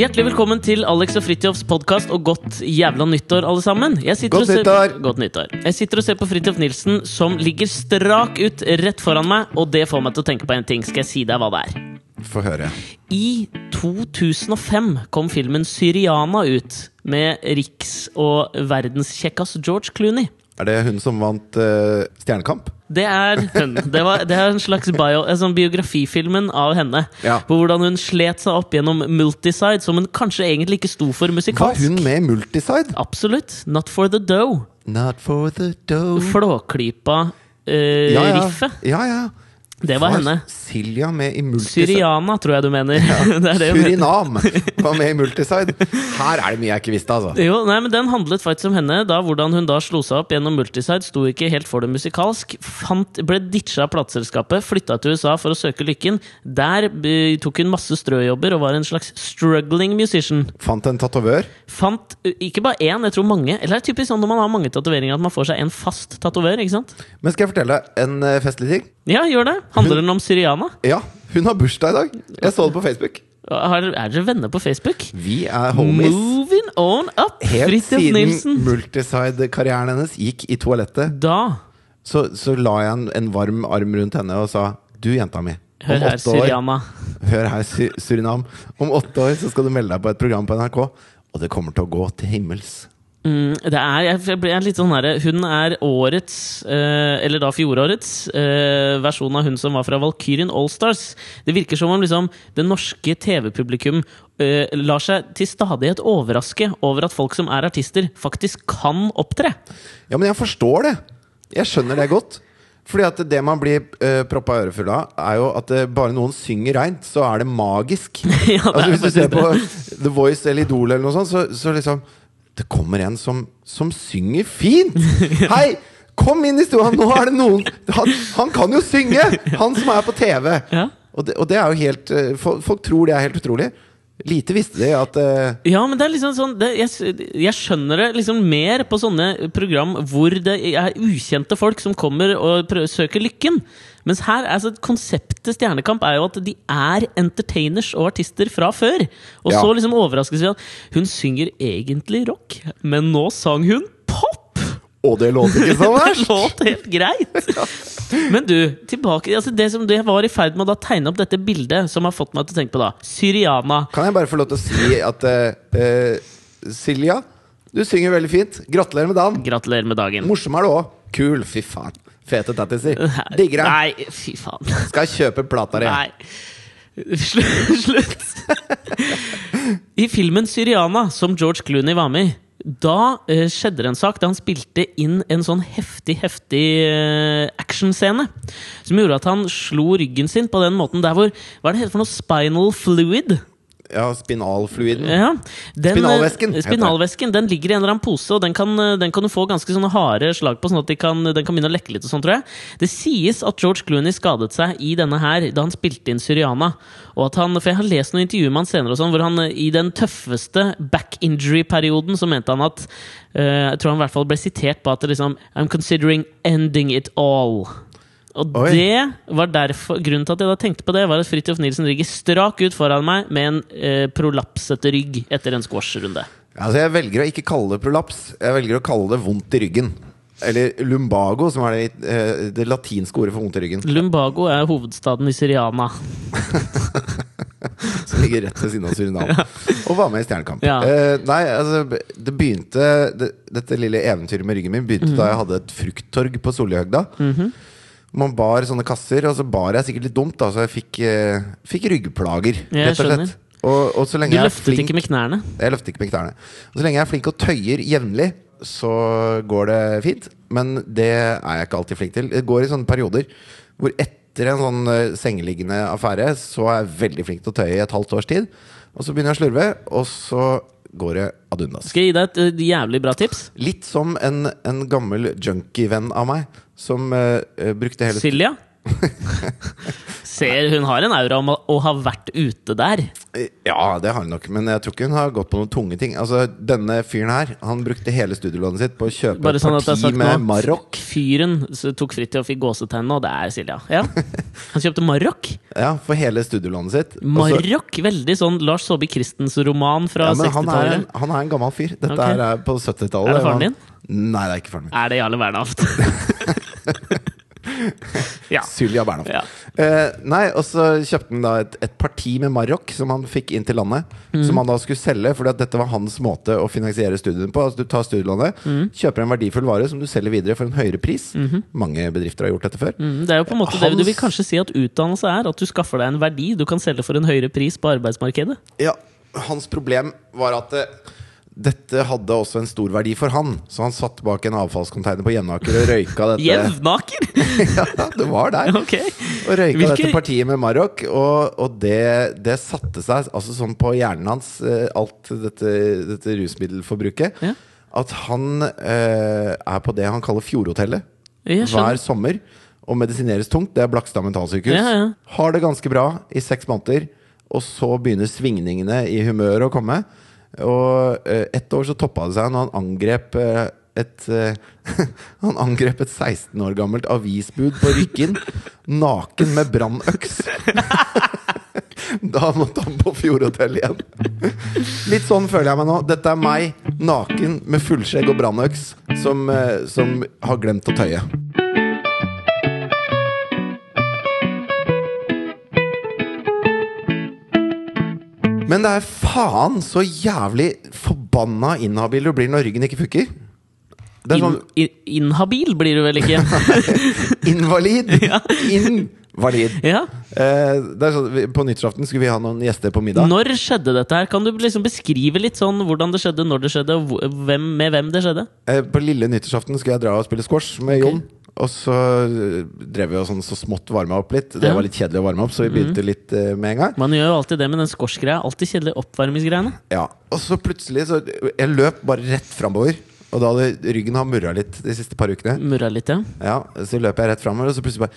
Hjertelig velkommen til Alex og Fridtjofs podkast, og godt jævla nyttår, alle sammen. Jeg Godt og ser- nyttår! Godt nyttår. Jeg sitter og ser på Fridtjof Nilsen, som ligger strak ut rett foran meg, og det får meg til å tenke på en ting. Skal jeg si deg hva det er? Få høre. I 2005 kom filmen Syriana ut, med riks- og verdenskjekkas George Clooney. Er det hun som vant uh, Stjernekamp? Det er hun. Det, var, det er en slags bio, sånn biografifilmen av henne. Ja. På hvordan hun slet seg opp gjennom multiside, som hun kanskje egentlig ikke sto for musikalsk. Var hun med i Multiside? Absolutt. Not for the dough. Not for the dough. Flåklypa-riffet. Ja, ja. ja, ja. Det var henne. Silja med i Multiside? Syriana, tror jeg du mener. det er det. Surinam var med i Multiside. Her er det mye jeg ikke visste, altså. Jo, nei, men Den handlet faktisk om henne. da Hvordan hun da slo seg opp gjennom Multiside. Sto ikke helt for det musikalsk. Fant, ble ditcha av plateselskapet, flytta til USA for å søke lykken. Der eh, tok hun masse strøjobber og var en slags struggling musician. Fant en tatovør. Fant eh, ikke bare én, jeg tror mange. Eller det er typisk sånn når man har mange tatoveringer at man får seg en fast tatovør. ikke sant? Men skal jeg fortelle en eh, festlig ting? Ja, gjør det. Handler den om Syriana? Ja, hun har bursdag i dag. Jeg så det på Facebook. Er, er dere venner på Facebook? Vi er homies. Moving on up! Helt Fritjof siden Nilsen. Multiside-karrieren hennes gikk i toalettet, Da så, så la jeg en, en varm arm rundt henne og sa Du, jenta mi. Hør her, åtte år Syriana. Hør her, Sy- Surinam. Om åtte år så skal du melde deg på et program på NRK, og det kommer til å gå til himmels. Mm, det er, jeg ble litt sånn her, Hun er årets, eh, eller da fjorårets, eh, versjon av hun som var fra Valkyrien Allstars. Det virker som om liksom, det norske TV-publikum eh, lar seg til stadighet overraske over at folk som er artister, faktisk kan opptre. Ja, men jeg forstår det. Jeg skjønner det godt. Fordi at det man blir uh, proppa ørefull av, er jo at uh, bare noen synger reint, så er det magisk. Ja, det er altså, hvis du ser på The Voice eller Idol eller noe sånt, så, så liksom Det kommer en som, som synger fint! Hei! Kom inn i stua! Nå er det noen han, han kan jo synge! Han som er på TV! Ja. Og det, og det er jo helt eh, folk, folk tror det er helt utrolig. Lite visste de at uh... Ja, men det er liksom sånn det, jeg, jeg skjønner det liksom mer på sånne program hvor det er ukjente folk som kommer og prøver, søker lykken. Mens her, altså konseptet Stjernekamp er jo at de er entertainers og artister fra før. Og Ja. så liksom overraskes vi at hun synger egentlig rock, men nå sang hun pop! Og det låter ikke så Det verst! låt helt greit! Men du, tilbake altså det som jeg var i ferd med å tegne opp dette bildet som har fått meg til å tenke på da Syriana. Kan jeg bare få lov til å si at eh, Silja, du synger veldig fint. Gratulerer med dagen. Gratulerer med dagen. Morsom er du òg. Kul. Fy faen. Fete tattiser. Digger deg. Nei, fy faen. Skal kjøpe plata di. Nei. Slutt. I filmen 'Syriana', som George Clooney var med i, da uh, skjedde det en sak da han spilte inn en sånn heftig, heftig uh, actionscene. Som gjorde at han slo ryggen sin på den måten der hvor Hva er det heter for noe? Spinal fluid? Ja, spinalfluiden. Ja, den, Spinalvæsken, eh. Spinalvæsken den ligger i en eller annen pose, og den kan, eh, den kan du få ganske sånne harde slag på, sånn at de kan, den kan begynne å lekke litt. og sånn, tror jeg. Det sies at George Clooney skadet seg i denne her da han spilte inn Syriana. Og at han, for Jeg har lest noen intervjuer med han senere, og sånn, hvor han eh, i den tøffeste back injury-perioden så mente han at uh, Jeg tror han i hvert fall ble sitert på at det liksom I'm considering ending it all. Og Oi. det var derfor Grunnen til at jeg da tenkte på det, var at Fridtjof Nilsen ligger strak ut foran meg med en eh, prolapsete rygg etter en squash-runde. Altså, jeg velger å ikke kalle det prolaps. Jeg velger å kalle det vondt i ryggen. Eller lumbago, som er det, eh, det latinske ordet for vondt i ryggen. Lumbago er hovedstaden i Syriana. Som ligger rett ved siden av Surinam. Og var med i Stjernekamp. Ja. Eh, nei, altså Det begynte det, Dette lille eventyret med ryggen min begynte Mhm. da jeg hadde et frukttorg på Sollihøgda. Man bar sånne kasser, og så bar jeg sikkert litt dumt, da, så jeg fikk, eh, fikk ryggplager. Jeg rett og skjønner. slett. Og, og så lenge Du jeg er løftet flink ikke med knærne. Jeg løfter ikke med knærne. Og så lenge jeg er flink og tøyer jevnlig, så går det fint. Men det er jeg ikke alltid flink til. Det går i sånne perioder hvor etter en sånn eh, sengeliggende affære, så er jeg veldig flink til å tøye i et halvt års tid. Og så begynner jeg å slurve, og så går det ad undas. Skal jeg gi deg et eh, jævlig bra tips? Litt som en, en gammel junkie-venn av meg, som uh, brukte hele Silja? Ser, hun har en aura om å, ha vært ute der. Ja, det har hun nok, men jeg tror ikke hun har gått på noen tunge ting. Altså, Denne fyren her, han brukte hele studielånet sitt på å kjøpe Bare et sånn parti sagt med. Marokk. Fyren tok Fridtjof i gåsetegnene, og det er Silja. Ja. Han kjøpte Marokk. Ja, for hele studielånet sitt. Marokk! Veldig sånn Lars Saabye Christens-roman fra ja, men han en, 60-tallet. han er en gammel fyr. Dette okay. er på 70-tallet. Er det faren din? Nei, det er ikke faren min. Er det Jarle Bernhoft? ja. Sylja Bernhoft. ja. Eh, nei, og så kjøpte han da et, et parti med Marokk som han fikk inn til landet. Mm. Som han da skulle selge, fordi at dette var hans måte å finansiere studiene på. Altså Du tar studielånet, mm. kjøper en verdifull vare som du selger videre for en høyere pris. Mange bedrifter har gjort dette før. Mm, det er jo på en måte det du vil kanskje si at utdannelse er. At du skaffer deg en verdi du kan selge for en høyere pris på arbeidsmarkedet. Ja, Hans problem var at eh, dette hadde også en stor verdi for han. Så han satt bak en avfallscontainer på Jevnaker og røyka dette. Jevnaker! ja, det var der. Okay. Og røyka Hvilke- dette partiet med Marok, og, og det, det satte seg altså sånn på hjernen hans, eh, alt dette, dette rusmiddelforbruket, Ja. at han eh, er på det han kaller Fjordhotellet hver sommer og medisineres tungt. Det er Blakstad mentalsykehus. Ja, ja. Har det ganske bra i seks måneder, og så begynner svingningene i humøret å komme. Og eh, ett år så toppa det seg når han angrep eh, et eh, Han angrep et 16 år gammelt avisbud på Rykken, naken med brannøks. Da måtte han på Fjordhotell igjen. Litt sånn føler jeg meg nå. Dette er meg, naken med fullskjegg og brannøks, som, eh, som har glemt å tøye. Men det er faen så jævlig forbanna inhabil du blir når ryggen ikke funker. Er In, sånn i- inhabil blir du vel ikke? invalid! Invalid. ja. Eh, sånn, på nyttårsaften skulle vi ha noen gjester på middag. Når skjedde dette her? Kan du liksom beskrive litt sånn hvordan det skjedde, når det skjedde, og hvem, med hvem det skjedde? Eh, på lille nyttårsaften skulle jeg dra og spille squash med okay. Jon. Og så eh, drev vi og sånn så smått varma opp litt. Det. Mhm. var litt kjedelig å varme opp, så vi begynte litt eh, med en gang. Man gjør jo alltid det med den squash-greia. Alltid kjedelige oppvarmingsgreiene. Ja, Og så plutselig så Jeg løp bare rett framover. Og da hadde ryggen har murra litt de siste par ukene. Murra litt, ja. Ja, Så løp jeg rett framover, og så plutselig bare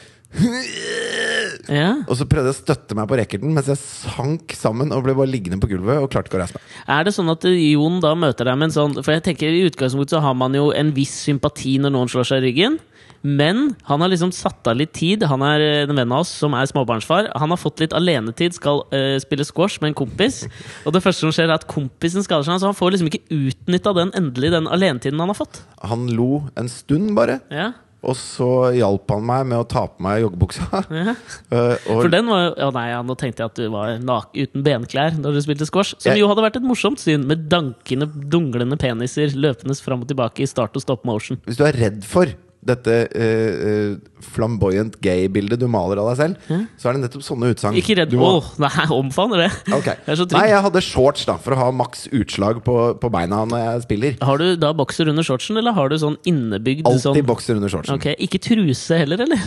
ja. Og så prøvde jeg å støtte meg på racketen mens jeg sank sammen og ble bare liggende på gulvet og klarte ikke å reise meg. Er det sånn at Jon da møter deg med en sånn For jeg tenker i utgangspunktet så har man jo en viss sympati når noen slår seg i ryggen. Men han har liksom satt av litt tid. Han er en venn av oss som er småbarnsfar. Han har fått litt alenetid, skal uh, spille squash med en kompis. Og det første som skjer, er at kompisen skader seg. Så han får liksom ikke utnytta den endelig den alenetiden han har fått. Han lo en stund, bare. Ja, Og så hjalp han meg med å ta på meg joggebuksa. ja. uh, For den var jo Ja, nei, ja, nå tenkte jeg at du var nak uten benklær når du spilte squash. Som Jeg- jo hadde vært et morsomt syn, med dankende, dunglende peniser løpende fram og tilbake i start og stop motion. hvis du er redd for dette eh, eh, flamboyant gay-bildet du maler av deg selv, så er det nettopp sånne utsagn Ikke redd må- Åh, nei, omfavner det. Okay. Jeg er så trygg. Nei, jeg hadde shorts da for å ha maks utslag på, på beina når jeg spiller. Har du da bokser under shortsen, eller har du sånn innebygd Altid sånn bokser under shortsen. Okay. Ikke truse heller, eller?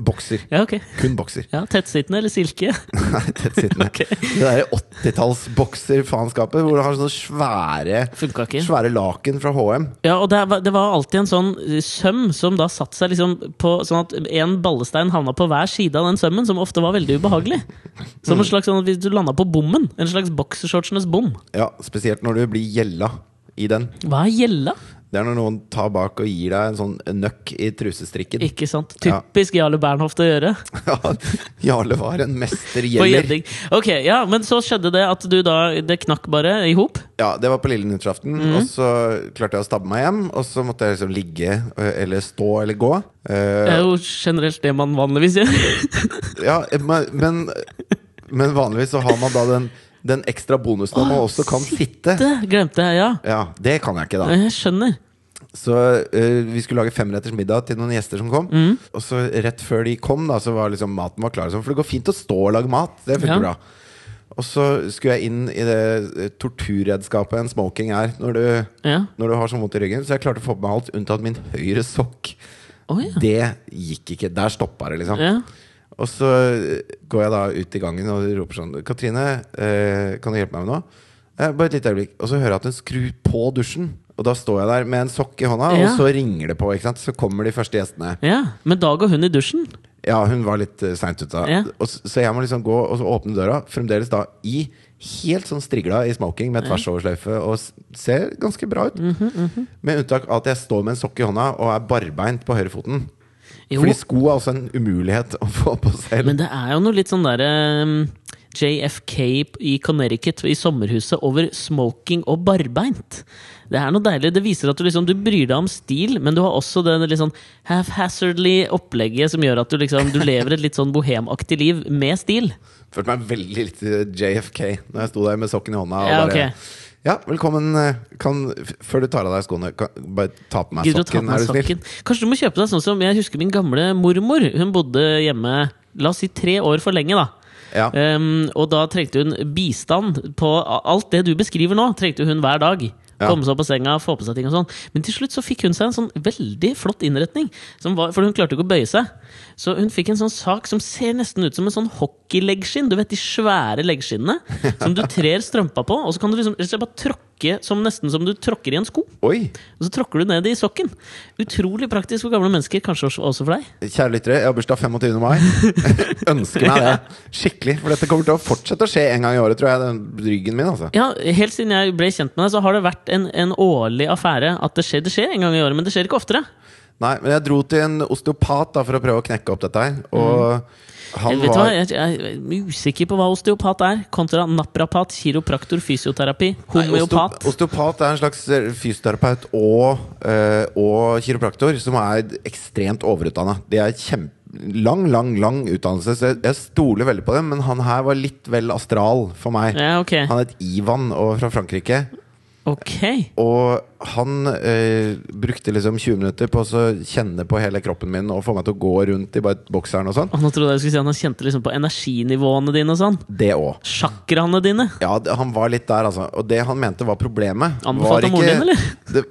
Bokser. Ja, ok. Kun bokser. Ja, Tettsittende eller silke? Nei, tettsittende. okay. Det derre 80-talls-bokserfaenskapet hvor du har sånne svære. Svære laken fra HM. Ja, og det var, det var alltid en sånn eh, søm som da satte seg liksom på Sånn at en ballestein havna på hver side av den sømmen, som ofte var veldig ubehagelig. Som en slags sånn, Hvis du landa på bommen. En slags boksershortsenes bom. Ja, Spesielt når du blir gjella i den. Hva er gjella? Det er når noen tar bak og gir deg en sånn nøkk i trusestrikken. Ikke sant? Typisk Jarle Bernhoft å gjøre. Ja, Jarle var en mester gjelder Ok, ja, men så skjedde det at du da Det knakk bare i hop. Ja, det var på lille nyttårsaften. Mm. Og så klarte jeg å stabbe meg hjem. Og så måtte jeg liksom ligge eller stå eller gå. Det Eh, er jo generelt det man vanligvis gjør. ja, men, men, men vanligvis så har man da den, den ekstra bonusen at man også kan sitte. sitte. glemte jeg, ja. Ja, det kan jeg ikke, da. Jeg skjønner. Så uh, vi skulle lage femretters middag til noen gjester som kom. Mm. Og så rett før de kom, da så var liksom maten var klar. sånn, For det går fint å stå og lage mat. Det funker Ja. bra. Og så skulle jeg inn i det eh, torturredskapet en smoking er når du, Ja. når du har så vondt i ryggen. Så jeg klarte å få på meg alt unntatt min høyre sokk. Oh, ja. Det gikk ikke. Der stoppa det, liksom. ja. Og så eh, går jeg da ut i gangen og roper sånn Katrine, eh, kan du hjelpe meg med noe? Eh, bare et lite øyeblikk. Og så hører jeg at hun skrur på dusjen. Og da står jeg der med en sokk i hånda, Ja. og så ringer det på. ikke sant? Så kommer de første gjestene. ja. Men da går hun i dusjen. Ja, hun var litt uh, seint ute. Ja. Så jeg må liksom gå og så åpne døra, fremdeles da i helt sånn strigla i smoking med tversoversløyfe og ser ganske bra ut. Mhm, Med unntak av at jeg står med en sokk i hånda og er barbeint på høyrefoten. Jo, Fordi sko er også en umulighet å få på selv. men det er jo noe litt sånn derre um, JFK i Connecticut, i sommerhuset, over smoking og barbeint. Det er noe deilig. Det viser at du liksom Du bryr deg om stil, men du har også det litt sånn half-hazardly opplegget som gjør at du liksom Du lever et litt sånn bohemaktig liv med stil. Følte meg veldig litt JFK når jeg sto der med sokken i hånda. Og Ja, bare, ok. Ja, velkommen. Kan, før du tar av deg skoene, kan, bare ta på meg Gidder sokken, meg er du snill? Kanskje du må kjøpe deg sånn som Jeg husker min gamle mormor. Hun bodde hjemme La oss si tre år for lenge, da. Ja. Um, og da trengte hun bistand på alt det du beskriver nå. Trengte hun hver dag. Komme seg opp på senga, få på seg ting og sånn. Men til slutt så fikk hun seg en sånn veldig flott innretning. Som var, for hun klarte ikke å bøye seg. Så hun fikk en sånn sak som ser nesten ut som en sånn hockeyleggskinn. Du vet de svære leggskinnene som du trer strømpa på, og så kan du liksom bare tråkke som nesten som du tråkker i en sko. Oi! Og så tråkker du ned i sokken. Utrolig praktisk for gamle mennesker, kanskje også for deg. Kjære lyttere, jeg har bursdag 25. mai. Ønsker meg det. Skikkelig. For dette kommer til å fortsette å skje en gang i året, tror jeg. Den ryggen min, altså. Ja, Helt siden jeg ble kjent med deg, så har det vært en, en årlig affære at det skjer. Det skjer en gang i året, men det skjer ikke oftere. Nei, men jeg dro til en osteopat da for å prøve å knekke opp dette her. Og han Mm. Vet du hva, var jeg, jeg er usikker på hva osteopat er, kontra naprapat, kiropraktor, fysioterapi, homeopat. Nei, Osteopat er en slags eh, fysioterapeut og, øh, og kiropraktor som er ekstremt overutdanna. De er kjempe lang, lang lang utdannelse, så jeg, jeg stoler veldig på dem. Men han her var litt vel astral for meg. Ja, okay. Han het Ivan og fra Frankrike. Ok. Og han eh, brukte liksom 20 minutter på å så kjenne på hele kroppen min og få meg til å gå rundt i bare bokseren og sånn. Og nå trodde jeg du skulle si at han kjente liksom på energinivåene dine og sånn. Det òg. Sjakraene dine. Ja, det, han var litt der, altså. Og det han mente var problemet Anbefalte var moren din, eller? Det,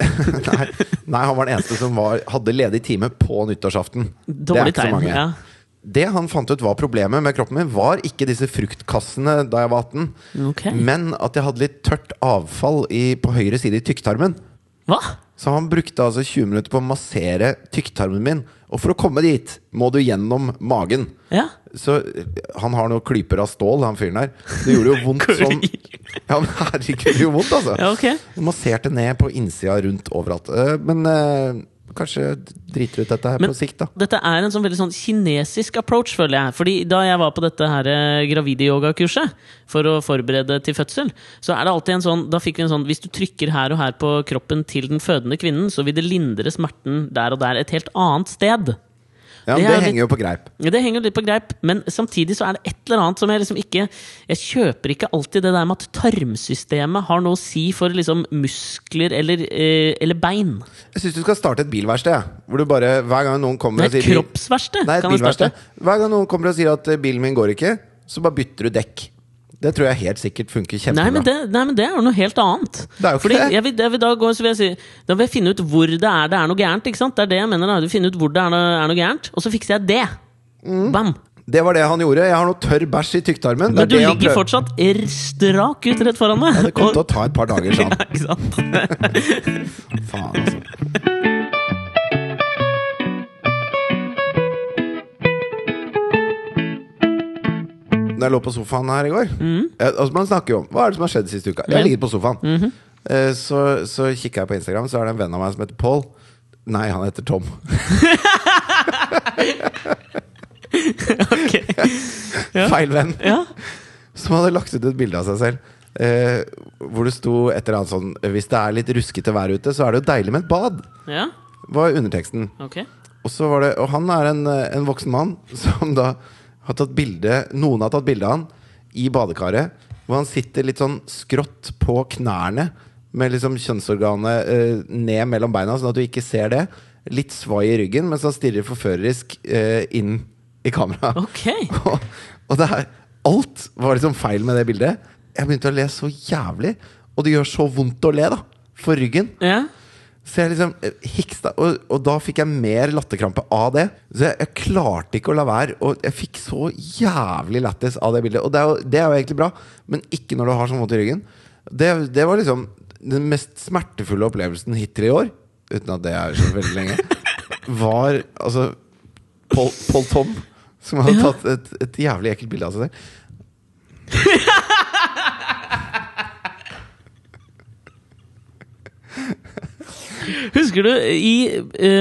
nei, nei, han var den eneste som var, hadde ledig time på nyttårsaften. det er ikke ikke så tegn. mange. Ja. Det han fant ut var problemet med kroppen min, var ikke disse fruktkassene da jeg var 18, okay. men at jeg hadde litt tørt avfall i, på høyre side i tykktarmen. Hva? Så han brukte altså 20 minutter på å massere tykktarmen min. Og for å komme dit må du gjennom magen. Ja. Så han har noen klyper av stål, han fyren der. Det gjorde jo vondt som Ja, men herregud, det gjorde vondt, altså. Ja, okay. Masserte ned på innsida rundt overalt. Eh, Men eh, kanskje driter ut dette her Men- på sikt, da. Dette er en sånn veldig sånn kinesisk approach, føler jeg. Fordi da jeg var på dette her eh, gravide-yogakurset for å forberede til fødsel, så er det alltid en sånn Da fikk vi en sånn Hvis du trykker her og her på kroppen til den fødende kvinnen, så vil det lindre smerten der og der et helt annet sted. Ja, det det litt- henger jo på greip. Det henger litt på greip, men samtidig så er det et eller annet som jeg liksom ikke Jeg kjøper ikke alltid det der med at tarmsystemet har noe å si for liksom muskler eller, eh, eller bein. Jeg syns du skal starte et bilverksted. Hvor du bare, hver gang noen kommer og er sier. Nei, et starte. Hver gang noen kommer og sier at eh, bilen min går ikke, så bare bytter du dekk. Det tror jeg helt sikkert funker kjempebra. Nei men, det, nei, men det er jo noe helt annet. Det er jo ikke Fordi det. Jeg vil, jeg vil da, gå, så vil jeg si, da vil jeg finne ut hvor det er det er noe gærent. Ikke sant? Det er det jeg mener. da Du finner ut hvor det er noe, er noe gærent, og så fikser jeg det. Mm. Bam! Det var det han gjorde. Jeg har noe tørr bæsj i tykktarmen. Men du ligger fortsatt strak ut rett foran meg. Ja, det kommer til å ta et par dager, sa han. ja, ikke sant? Faen, altså. Da jeg lå på sofaen her i går eh, altså Man snakker jo om Hva er det som har skjedd siste uka. Jeg har ligget på sofaen. Eh, Så, så kikker jeg på Instagram, så er det en venn av meg som heter Paul. Nei, han heter Tom. okay. Ja. Feil venn. Ja. Som hadde lagt ut et bilde av seg selv. Eh, hvor det sto et eller annet sånn Hvis det er litt ruskete vær ute, så er det jo deilig med et bad. ja. Var underteksten. Okay. Og, så var det, og han er en, eh, en voksen mann som da har tatt bilde Noen har tatt bilde av han i badekaret, hvor han sitter litt sånn skrått på knærne med liksom kjønnsorganet eh, ned mellom beina, sånn at du ikke ser det. Litt svai i ryggen, mens han stirrer forførerisk eh, inn i kamera. Ok. og, og det er, alt var liksom feil med det bildet. Jeg begynte å le så jævlig, og det gjør så vondt å le, da. For ryggen. Ja. Så jeg liksom eh, hiksta, og, og da fikk jeg mer latterkrampe av det. Så jeg, jeg klarte ikke å la være. Og jeg fikk så jævlig lættis av det bildet. Og det er, jo, det er jo egentlig bra, men ikke når du har sånn vondt i ryggen. Det, det var liksom den mest smertefulle opplevelsen hittil i år, uten at det er så veldig lenge, var altså Paul, Paul Tom, som hadde Ja. tatt et, et jævlig ekkelt bilde av seg selv. Husker du i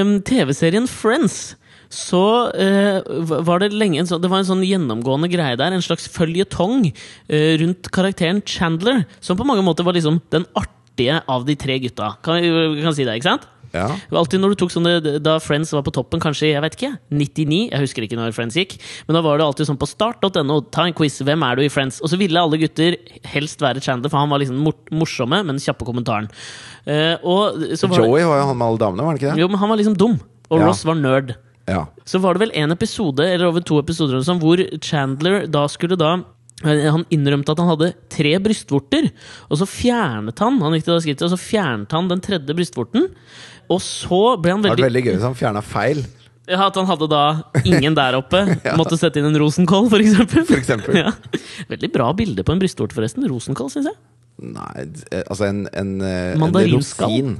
um, TV-serien Friends? Så uh, var det lenge en sånn, Det var en sånn gjennomgående greie der, en slags føljetong uh, rundt karakteren Chandler, som på mange måter var liksom den artige av de tre gutta. Kan kan si det, ikke sant? Ja. Alltid når du tok sånne Da Friends var på toppen, kanskje jeg vet ikke 99, jeg husker ikke når Friends gikk. Men da var det alltid sånn på start.no. Ta en quiz. Hvem er du i Friends? Og så ville alle gutter helst være Chandler, for han var liksom morsomme, men kjappe kommentaren. Eh, og så var Joey var jo han med alle damene, var han ikke det? Jo, men han var liksom dum. Og Ja. Ross var nerd. Ja. Så var det vel en episode, eller over to episoder, hvor Chandler da skulle da eh, han innrømte at han hadde tre brystvorter, og så fjernet han Han gikk til det skrittet, og så fjernet han den tredje brystvorten. Og så ble han Det var veldig veldig gøy hvis han fjerna feil, ja, At han hadde da ingen der oppe. Måtte sette inn en rosenkål, for eksempel. for eksempel. Ja. Veldig bra bilde på en brystvort forresten. Rosenkål, syns jeg. Nei, eh, altså en, en, eh, en rosin.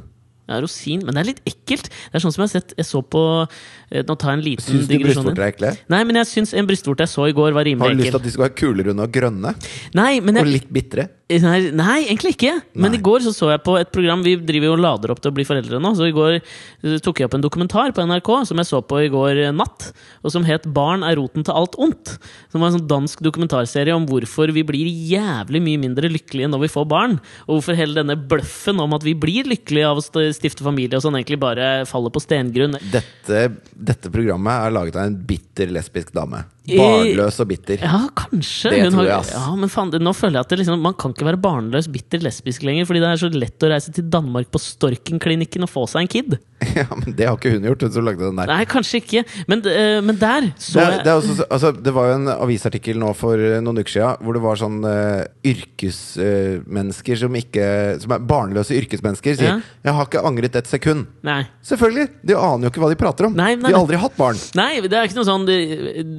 Ja, rosin, Men det er litt ekkelt. Det er sånn som jeg har sett Jeg så på eh, Nå tar jeg en liten digresjon. Syns du brystvorter er ekle? Nei, men jeg syns en brystvorte jeg så i går, var rimelig Har rimelig du lyst til at de skal være kulerunde og grønne? Nei, men Og litt bitre? Nei, egentlig ikke. Men Nei. i går så, så jeg på et program Vi driver jo og lader opp til å bli foreldre nå. Så i går eh, tok jeg opp en dokumentar på NRK som jeg så på i går eh, natt. Og som het 'Barn er roten til alt ondt'. Som var en sånn dansk dokumentarserie om hvorfor vi blir jævlig mye mindre lykkelige når vi får barn. Og hvorfor hele denne bløffen om at vi blir lykkelige av å stifte familie, og sånn egentlig bare faller på stengrunn. Dette, dette programmet er laget av en bitter lesbisk dame. Barnløs og bitter. Ja, kanskje. Det tror jeg, ass. Ja, men faen, nå føler jeg at liksom, man kan ikke være barnløs, bitter lesbisk lenger. Fordi det er så lett å reise til Danmark på Storkenklinikken og få seg en kid. Ja, men Det har ikke hun gjort, hun som lagde den der. Nei, kanskje ikke. Men, eh, men der så Det, er, jeg det, også, altså, det var jo en avisartikkel nå for eh, noen uker siden hvor det var sånn uh, yrkesmennesker som ikke Som er barnløse yrkesmennesker, sier Ja. 'Jeg har ikke angret et sekund'. Nei. Selvfølgelig! De aner jo ikke hva de prater om. Nei, nei, de har aldri hatt barn. Nei, det er ikke noe sånn du,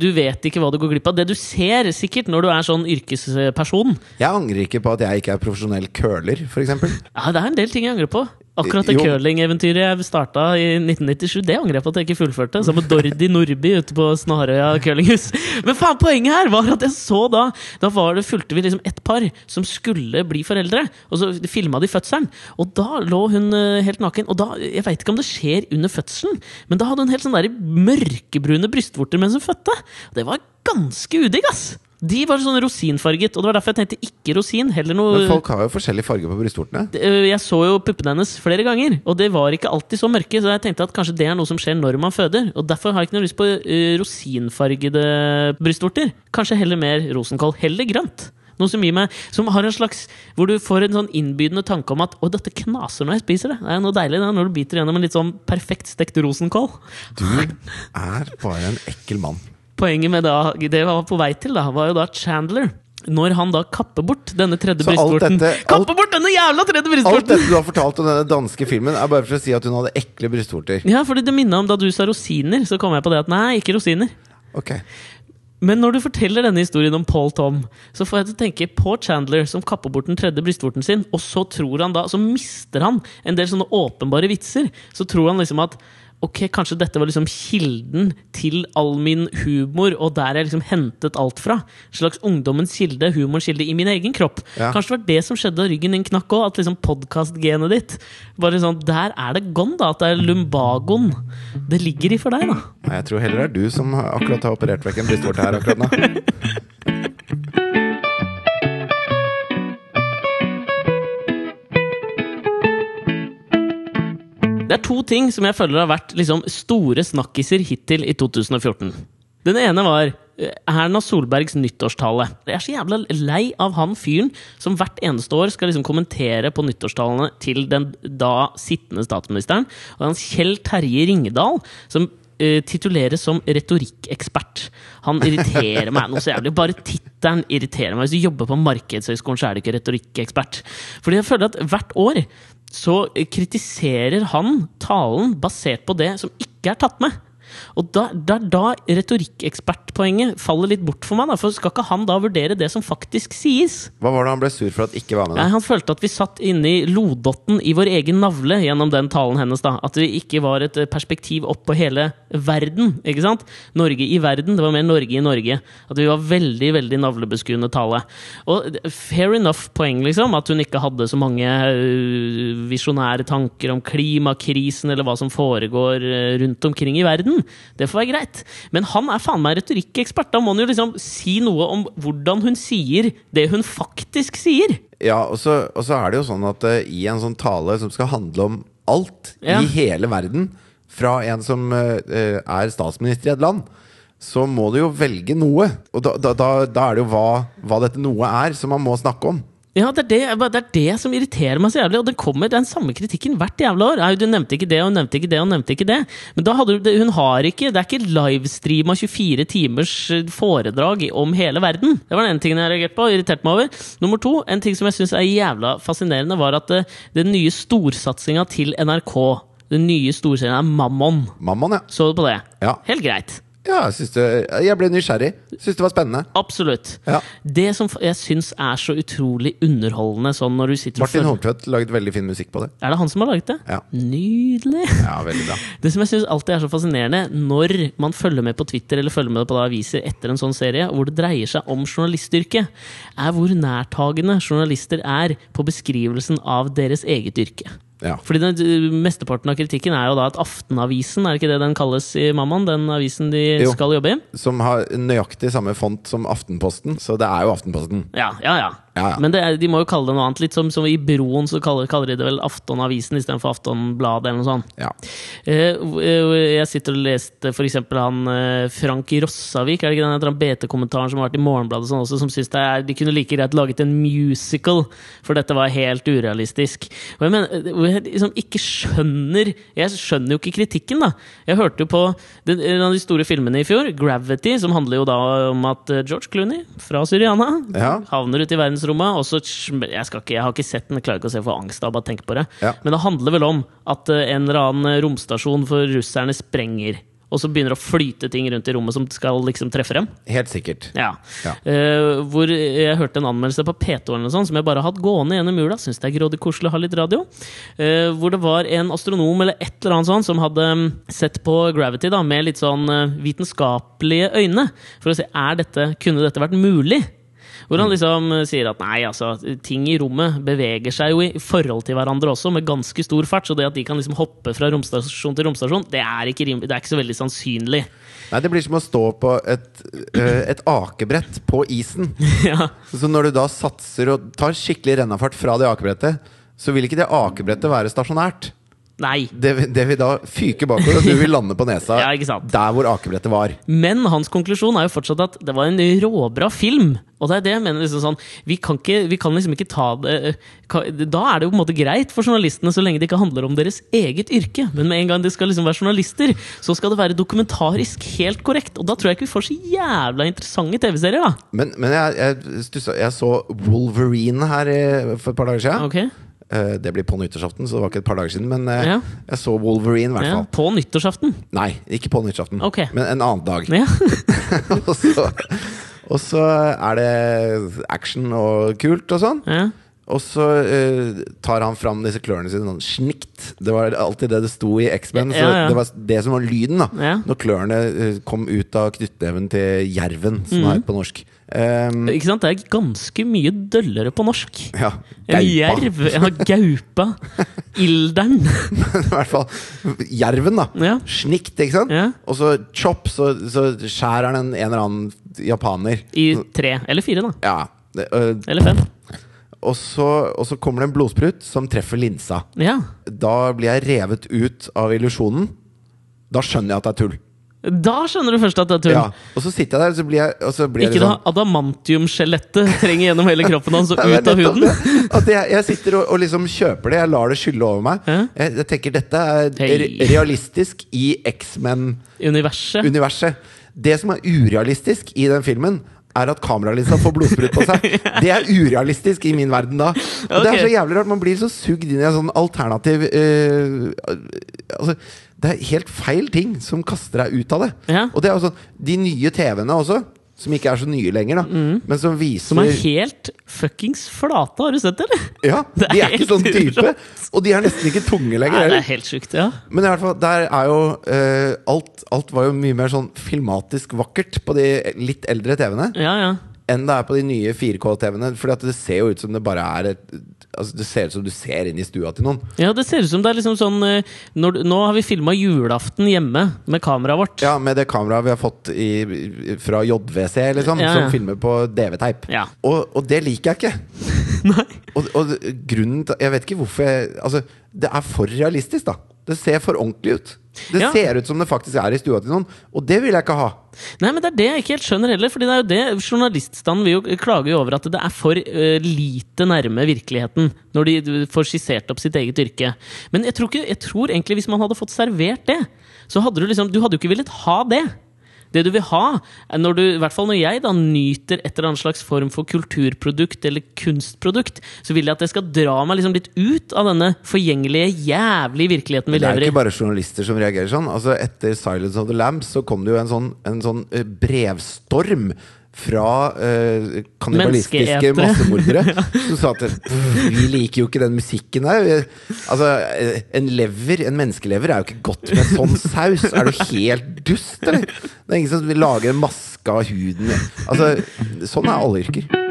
du vet ikke hva du går glipp av. Det du ser sikkert når du er sånn yrkesperson Jeg angrer ikke på at jeg ikke er profesjonell curler, f.eks. Ja, det er en del ting jeg angrer på. Akkurat det curlingeventyret jeg starta i 1997, det angrer jeg på at jeg ikke fullførte. Sammen med Dordi Nordby ute på Snarøya curlinghus. Men faen, poenget her var at jeg så da Da var det, fulgte vi liksom et par som skulle bli foreldre. Og så filma de fødselen. Og da lå hun eh, helt naken. Og da, Jeg veit ikke om det skjer under fødselen, men da hadde hun helt sånn mørkebrune brystvorter mens hun fødte. Det var ganske udigg, ass! De var sånn rosinfarget, og det var derfor jeg tenkte ikke rosin. Heller noe Men folk har jo forskjellig farge på brystvortene. øh, Jeg så jo puppene hennes flere ganger, og det var ikke alltid så mørke. Så jeg tenkte at kanskje det er noe som skjer når man føder. Og derfor har jeg ikke noe lyst på øh, rosinfargede brystvorter. Kanskje heller mer rosenkål. Heller grønt. Noe som gir meg Som har en slags Hvor du får en sånn innbydende tanke om at Å, dette knaser når jeg spiser det. Det er noe deilig da, når du biter gjennom en litt sånn perfekt stekt rosenkål. Du er bare en ekkel mann. Poenget med da, det jeg var på vei til, da, var jo da Chandler. Når han da kapper bort denne tredje Så brystvorten dette- alt- Kapper bort denne jævla tredje brystvorten! Alt dette du har fortalt om denne danske filmen, er bare for å si at hun hadde ekle brystvorter. Ja, fordi det minna om da du sa rosiner, så kom jeg på det at nei, ikke rosiner. Ok Men når du forteller denne historien om Paul Tom, så får jeg til å tenke på Chandler som kapper bort den tredje brystvorten sin, og så tror han da, så mister han en del sånne åpenbare vitser. Så tror han liksom at Ok, kanskje dette var liksom kilden til all min humor, og der jeg liksom hentet alt fra. En slags ungdommens kilde, humorens kilde, i min egen kropp. Ja. Kanskje det var det som skjedde da ryggen din knakk òg, at liksom podkastgenet ditt Bare sånn, Der er det gone, da. At det er lumbagoen det ligger i for deg, da. Nei, Jeg tror heller det er du som akkurat har operert vekk en brystvorte her akkurat nå. Det er to ting som jeg føler har vært liksom, store snakkiser hittil i 2014. Den ene var eh, Erna Solbergs nyttårstale. Jeg er så jævla lei av han fyren som hvert eneste år skal liksom kommentere på nyttårstalene til den da sittende statsministeren. Og han Kjell Terje Ringedal, som uh, tituleres som retorikkekspert. Han irriterer meg noe så jævlig. Bare tittelen irriterer meg. Hvis du jobber på Markedshøgskolen, så er du ikke retorikkekspert. Fordi jeg føler at hvert år så kritiserer han talen basert på det som ikke er tatt med. Og da, da, da retorikkekspertpoenget faller litt bort for meg. Da, for skal ikke han da vurdere det som faktisk sies? Hva var det han ble sur for at ikke var med? Da? Han følte at vi satt inne i lodotten i vår egen navle gjennom den talen hennes. da At det ikke var et eh, perspektiv opp på hele verden. ikke sant? Norge i verden. Det var mer Norge i Norge. At vi var veldig veldig navlebeskuende tale. Og fair enough poeng, liksom. At hun ikke hadde så mange øh, visjonære tanker om klimakrisen eller hva som foregår øh, rundt omkring i verden. Det får være greit. Men han er faen meg retorikkekspert. Da må han jo liksom si noe om hvordan hun sier det hun faktisk sier. Ja, og så, og så er det jo sånn at uh, i en sånn tale som skal handle om alt Ja. i hele verden, fra en som eh, er statsminister i et land, så må du jo velge noe. Og da, da, da, da er det jo hva, hva dette noe er, som man må snakke om. Ja, det er det, det er det som irriterer meg så jævlig. Og den kommer, er den samme kritikken hvert jævla år. Du nevnte ikke det, og hun nevnte ikke det, og hun nevnte ikke det. Men da hadde hun har ikke Det er ikke livestreama 24 timers eh, foredrag om hele verden. Det var den ene tingen jeg reagerte på og irriterte meg over. Nummer to, en ting som jeg syns er jævla fascinerende, var at eh, den nye storsatsinga til NRK, den nye storsatsinga er Mammon. Mammon, ja. Så du på det? Ja. Helt greit. Ja, jeg, synes det, jeg ble nysgjerrig. Syns det var spennende. Absolutt. Ja. Det som jeg syns er så utrolig underholdende sånn når du sitter Martin Holmtvedt laget veldig fin musikk på det. Er det han som har laget det? Ja. Nydelig! Ja, veldig bra. Det som jeg synes alltid er så fascinerende, når man følger med på Twitter eller følger med på aviser etter en sånn serie, hvor det dreier seg om journalistyrket, er hvor nærtagende journalister er på beskrivelsen av deres eget yrke. Ja. Fordi den, Mesteparten av kritikken er jo da at Aftenavisen, er det ikke det den kalles i Mammaen? Den avisen de Jo. skal jobbe i? Som har nøyaktig samme font som Aftenposten, så det er jo Aftenposten. Ja, ja, ja. Ja, ja. Men det de må jo kalle det noe annet. Litt som, som i Broen, så kaller, kaller de det vel Aftonavisen istedenfor Aftonbladet eller noe sånt. Ja. Eh, eh, jeg sitter og leste eksempel han eh, Frank Rossavik, er det ikke den BT-kommentaren som har vært i Morgenbladet sånn også, som syns de kunne like greit laget en musical, for dette var helt urealistisk. Og jeg mener, jeg liksom ikke skjønner Jeg skjønner jo ikke kritikken, da. Jeg hørte jo på den, en av de store filmene i fjor, Gravity, som handler jo da om at George Clooney fra Syriana havner ute i verdensrommet, og så jeg, skal ikke, jeg har ikke sett den, jeg klarer ikke å se for angst av å tenke på det. Ja. Men det handler vel om at eh, en eller annen romstasjon for russerne sprenger. Og så begynner det å flyte ting rundt i rommet som skal liksom treffe dem. Helt sikkert. Ja. Ja. Uh, hvor jeg hørte en anmeldelse på P2 eller sånt, som jeg bare har hatt gående gjennom jula. Syns det er grådig koselig å ha litt radio. Uh, hvor det var en astronom eller et eller annet sånt som hadde mm, sett på Gravity da, med litt sånn eh, vitenskapelige øyne. For å se er dette, kunne dette vært mulig. Hvor han liksom eh, sier at nei, altså, ting i rommet beveger seg jo i forhold til hverandre også, med ganske stor fart. Så det at de kan liksom hoppe fra romstasjon til romstasjon, det er ikke, det er ikke så veldig sannsynlig. Nei, det blir som å stå på et, eh, et akebrett på isen. ja. Så når du da satser og tar skikkelig rennafart fra det akebrettet, så vil ikke det akebrettet være stasjonært. Nei. Det, det vil da fyke bakover, og du vil lande på nesa Ja, der hvor akebrettet var. Men hans konklusjon er jo fortsatt at det var en råbra film. Og det er det jeg mener liksom sånn Vi kan, ikke, vi kan liksom ikke ta det Da er det jo på en måte greit for journalistene så lenge det ikke handler om deres eget yrke. Men med en gang det skal liksom være journalister, så skal det være dokumentarisk helt korrekt. Og da tror jeg ikke vi får så jævla interessante TV-serier, da. Men, men jeg, jeg, stussa, jeg så Wolverine her eh, for et par dager siden. Eh, Det blir på nyttårsaften, så det var ikke et par dager siden. Men eh, Ja. jeg så Wolverine, i hvert Ja, fall. på nyttårsaften. Nei, ikke på nyttårsaften, Okay. men en annen dag. Ja. og, så, og så er det action og kult og sånn. ja. Og så uh, tar han fram disse klørne sine sånn snikt. Det var alltid det det sto i X-Men. Ja, ja. det var det som var lyden da Ja. når klørne uh, kom ut av knyttneven til jerven, som mm. er på norsk. Um, Ikke sant? Det er ganske mye døllere på norsk. ja, En gaupa. jerv. Ja, gaupa. Ilderen. I hvert fall jerven, da. Ja. Snikt, ikke sant? Ja. Og så chop, så, så skjærer han en, en eller annen japaner. I tre. Eller fire, da. Ja. det, øh, Eller fem. og, så, og så kommer det en blodsprut som treffer linsa. Ja. Da blir jeg revet ut av illusjonen. Da skjønner jeg at det er tull. Da skjønner du først at det er tull. Ja. Og så sitter jeg der, så blir jeg, og så blir jeg Ikke da liksom adamantiumskjelettet trenger gjennom hele kroppen hans og ut av huden. At jeg, jeg sitter og, og liksom kjøper det. Jeg lar det skylle over meg. Ja. Jeg, jeg tenker dette er hey. realistisk i X-Men. Det som er urealistisk i den filmen, er at kameralinsa får blodsprut på seg. Det er urealistisk i min verden da. Og Det er så jævlig rart. Man blir så sugd inn i en sånn alternativ uh, Altså, det er helt feil ting som kaster deg ut av det. Ja. Og det er jo sånn De nye TV-ene også, som ikke er så nye lenger, da, men som viser Mm. Som er helt fuckings flate, har du sett det, eller? Ja, de er er ikke sånn type. Og de er nesten ikke tunge lenger. Nei, det er helt sykt, ja. Men i hvert fall, der er jo uh, alt, alt var jo mye mer sånn filmatisk vakkert på de litt eldre TV-ene Ja, ja. enn det er på de nye 4K-TV-ene. For det ser jo ut som det bare er et Altså Det ser ut som du ser inn i stua til noen. Ja, det ser ut som det er liksom sånn eh, når, Nå har vi filma julaften hjemme med kameraet vårt. Ja, Med det kameraet vi har fått i, fra JVC, liksom, Ja, ja. som filmer på DV-teip. Ja. Og, og det liker jeg ikke. Og, og grunnen til Jeg vet ikke hvorfor jeg Altså, det er for realistisk, da. Det ser for ordentlig ut. Det Ja. ser ut som det faktisk er i stua til noen, og det vil jeg ikke ha. Nei, men det er det jeg ikke helt skjønner heller. Fordi det er jo det Journaliststanden vil jo klager jo over at det er for uh, lite nærme virkeligheten når de får skissert opp sitt eget yrke. Men jeg tror, ikke, jeg tror egentlig hvis man hadde fått servert det, så hadde du liksom Du hadde jo ikke villet ha det. Det du vil ha, når du, i hvert fall når jeg da nyter et eller annet slags form for kulturprodukt eller kunstprodukt, så vil jeg at det skal dra meg liksom litt ut av denne forgjengelige, jævlige virkeligheten vi lever i. Det er ikke bare journalister som reagerer sånn. Altså Etter 'Silence of the Lambs' så kom det jo en sånn, en sånn eh, brevstorm fra eh, kannibalistiske massemordere som sa at vi liker jo ikke den musikken der. Altså, eh, en lever, en menneskelever er jo ikke godt med sånn saus. Er du helt dust, eller? Det er ingen som vil lage en maske av huden. Altså, sånn er alle yrker.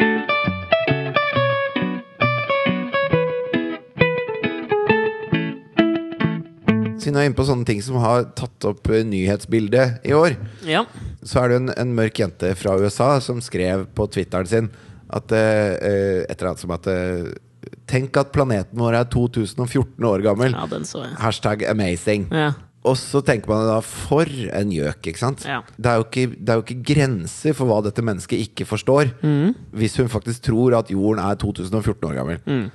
Siden vi er inne på sånne ting som har tatt opp eh, nyhetsbildet i år, Ja. så er det en, en mørk jente fra USA som skrev på Twitteren sin at eh, eh, et eller annet som at eh, Tenk at planeten vår er 2014 år gammel. ja, den så jeg. Hashtag amazing. Ja. Og så tenker man da for en gjøk, ikke sant? Ja. Det, er ikke, det er jo ikke grenser for hva dette mennesket ikke forstår, Mm. hvis hun faktisk tror at jorden er 2014 år gammel. Mm.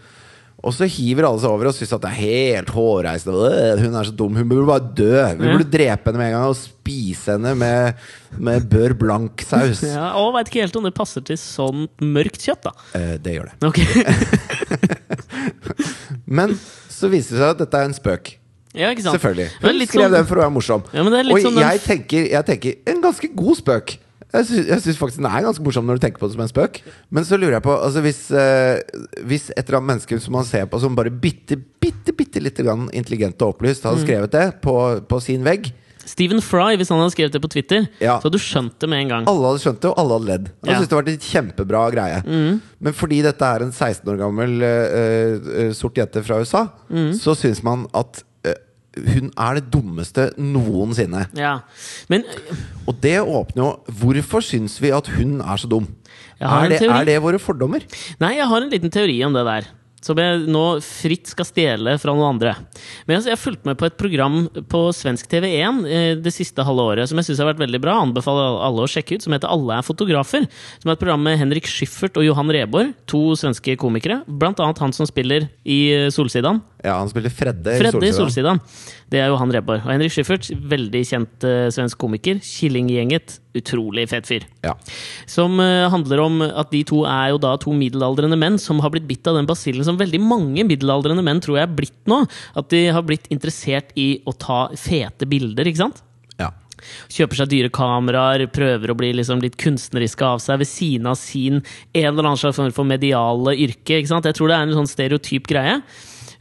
Og så hiver alle seg over og syns at det er helt hårreisende. «Øh, Hun er så dum, hun burde bare dø. Vi burde drepe henne med en gang og spise henne med, med bør blank-saus. Ja, og veit ikke helt om det passer til sånt mørkt kjøtt, da. Eh, det gjør det. Okay. Men så viser det seg at dette er en spøk. Ja? Selvfølgelig. Hun skrev sånn- den for å være morsom. Ja, men det litt og sånn jeg, tenker, jeg tenker en ganske god spøk. Jeg syns, jeg syns faktisk den er ganske morsom når du tenker på det som en spøk. Men så lurer jeg på altså hvis, eh, hvis et eller annet menneske som man ser på som bare bitte, bitte, bitte lite grann intelligent og opplyst, Mm. hadde skrevet det på, på sin vegg Stephen Fry, hvis han hadde skrevet det på Twitter, Ja. så hadde du skjønt det med en gang. Alle hadde skjønt det, og alle hadde ledd. Jeg Ja. synes det var en kjempebra greie. Mm. Men fordi dette er en 16 år gammel eh, eh, sort jente fra USA, Mm. så syns man at hun er det dummeste noensinne. Ja. Men Og det åpner jo Hvorfor syns vi at hun er så dum? Er det, er det våre fordommer? Nei, jeg har en liten teori om det der. Som jeg nå fritt skal stjele fra noen andre. Men altså, jeg har fulgt med på et program på svensk TV1 eh, det siste halve året som jeg synes har vært veldig bra. Anbefaler alle å sjekke ut. Som heter Alle er fotografer. Som er et program med Henrik Schyffert og Johan Reborg. To svenske komikere. Blant annet han som spiller i eh, Solsidan. Ja, han spiller Fredde, Fredde i Solsidan. Det er Johan Reborg. Og Henrik Schyffert, veldig kjent eh, svensk komiker. Killinggjenget. Utrolig fet fyr. Ja. Som uh, handler om at de to er jo da to middelaldrende menn som har blitt bitt av den basillen som veldig mange middelaldrende menn tror jeg er blitt nå. At de har blitt interessert i å ta fete bilder, ikke sant? ja. Kjøper seg dyre kameraer, prøver å bli liksom litt kunstneriske av seg ved siden av sin en eller annen slags form for mediale yrke. ikke sant? Jeg tror det er en sånn stereotyp greie.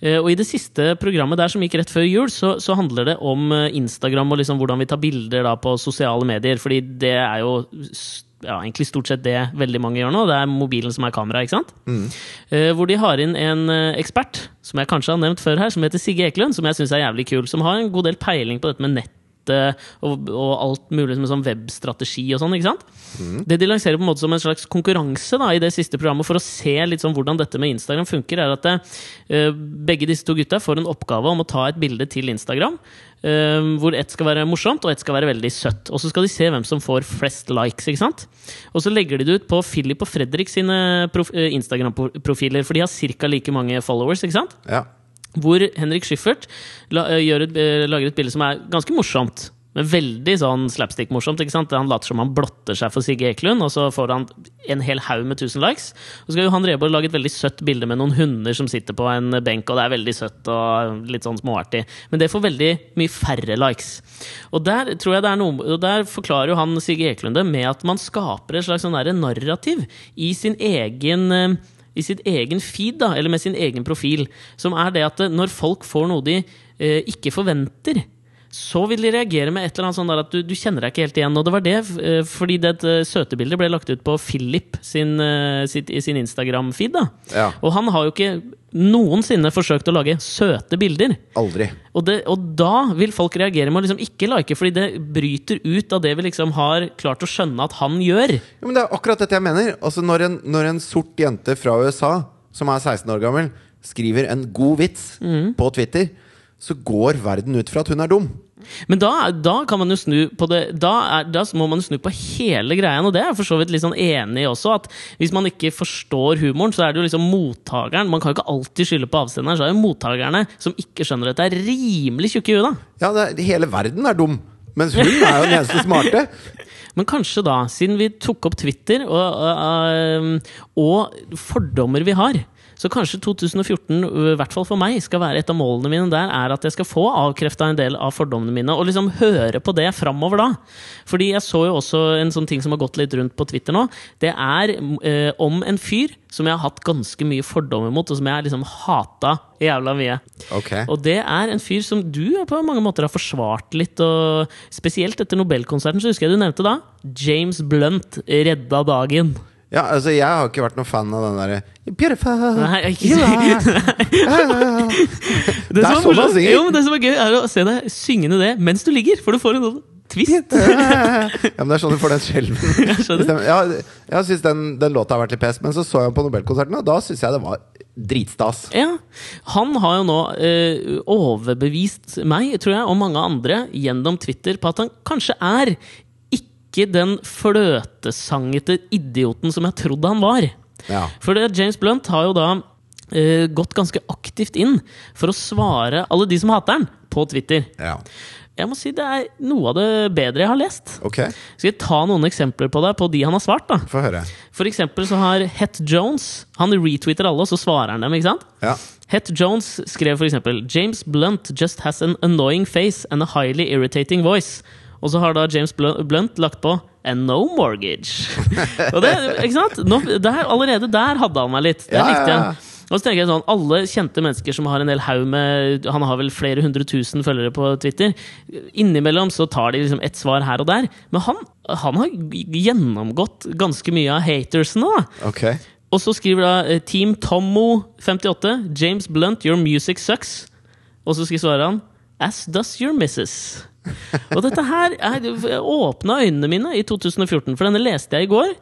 Eh, Og i det siste programmet der som gikk rett før jul, så, så handler det om eh, Instagram og liksom hvordan vi tar bilder på sosiale medier. Fordi det er jo ja, egentlig stort sett det veldig mange gjør nå. Det er mobilen som er kamera. ikke sant? Eh, hvor de har inn en ekspert, som jeg kanskje har nevnt før her, som heter Sigge Eklund. Som jeg syns er jævlig kul. Som har en god del peiling på dette med nett og, og alt mulig som en sånn webstrategi og sånn. ikke sant? Det de lanserer på en måte som en slags konkurranse da, i det siste programmet for å se litt sånn hvordan dette med Instagram funker, er at det, begge disse to gutta får en oppgave om å ta et bilde til Instagram. eh, hvor ett skal være morsomt, og ett skal være veldig søtt. Og så skal de se hvem som får flest likes. ikke sant? Og så legger de det ut på Philip og Fredrik sine eh, Instagram-profiler, for de har ca. like mange followers. ikke sant? ja. Hvor Henrik Schyffert eh, eh, lager et bilde som er ganske morsomt. Men veldig sånn slapstick-morsomt. ikke sant? Han later som han blotter seg for Sigge Eklund, og så får han en hel haug med 1000 likes. Og så skal Johan Reborg lage et veldig søtt bilde med noen hunder som sitter på en benk, og det er veldig søtt og litt sånn småartig. Men det får veldig mye færre likes. Og der er noe Og der forklarer jo han Sigge Eklund det med at man skaper et slags sånn narrativ i sin egen eh, i sitt egen feed, da, eller med sin egen profil, som er det at eh, når folk får noe de eh, ikke forventer, så vil de reagere med et eller annet sånn der at du, du kjenner deg ikke helt igjen. Og det var det, eh, fordi det søte søtebildet ble lagt ut på Philip sin, eh, sitt, i sin Instagram-feed. da. Ja. Og han har jo ikke noensinne forsøkt å lage søte bilder. Aldri. Og, det, og da vil folk reagere med å liksom ikke like, fordi det bryter ut av det vi liksom har klart å skjønne at han gjør. Ja, men det er akkurat dette jeg mener. Altså når en, når en sort jente fra USA, som er 16 år gammel, skriver en god vits på Twitter, så går verden ut fra at hun er dum. Men da, da kan man jo snu på det da, er, da må man jo snu på hele greia, og det er jeg for så vidt litt sånn enig i også. At hvis man ikke forstår humoren, så er det jo liksom mottakeren Man kan jo ikke alltid skylde på avsenderen, så er det jo mottakerne som ikke skjønner dette, er rimelig tjukke i huet. Ja, det er, hele verden er dum. Mens hun er jo den eneste smarte. Men kanskje da, siden vi tok opp Twitter og, og, og fordommer vi har så kanskje 2014, i hvert fall for meg, skal være et av målene mine der, er at jeg skal få avkrefta en del av fordommene mine, og liksom høre på det framover da. Fordi jeg så jo også en sånn ting som har gått litt rundt på Twitter nå. Det er eh, om en fyr som jeg har hatt ganske mye fordommer mot, og som jeg liksom hata jævla mye. Okay. Og det er en fyr som du på mange måter har forsvart litt, og spesielt etter Nobelkonserten, så husker jeg du nevnte da James Blunt redda dagen. Ja, altså Jeg har ikke vært noen fan av den derre Nei, ikke si- Det, er sånn morsomt- synger. Jo, men det som er gøy, er å se deg syngende det mens du ligger, for du får en sånn twist. Ja, men det er sånn du får den skjelven. Jeg jeg, jeg syns den, den låta har vært litt pes, men så så jeg den på Nobelkonserten, og da syns jeg det var dritstas. Ja, Han har jo nå eh, overbevist meg, tror jeg, og mange andre gjennom Twitter på at han kanskje er ikke den fløtesangete idioten som jeg trodde han var. Ja. For det, James Blunt har jo da uh, gått ganske aktivt inn for å svare alle de som hater han, på Twitter. ja. Jeg må si det er noe av det bedre jeg har lest. Okay. Skal jeg ta noen eksempler på det, på de han har svart? da? få høre. For eksempel så har Het Jones Han retweeter alle, og så svarer han dem. ikke sant? Ja. Het Jones skrev for eksempel James Blunt just has an annoying face and a highly irritating voice. Og så har da James Blunt lagt på And no mortgage. og det, ikke sant? Nå, der, allerede der hadde han meg litt. Det Ja, likte ja. jeg. Og så tenker jeg sånn, Alle kjente mennesker som har en hel haug med Han har vel flere hundre tusen følgere på Twitter. Innimellom så tar de liksom ett svar her og der. Men han, han har gjennomgått ganske mye av hatersene. da okay. og så skriver da eh, Team Tommo58 James Blunt, your music sucks. Og så svarer han As does your missus. Og dette her er, åpna øynene mine i 2014, for denne leste jeg i går.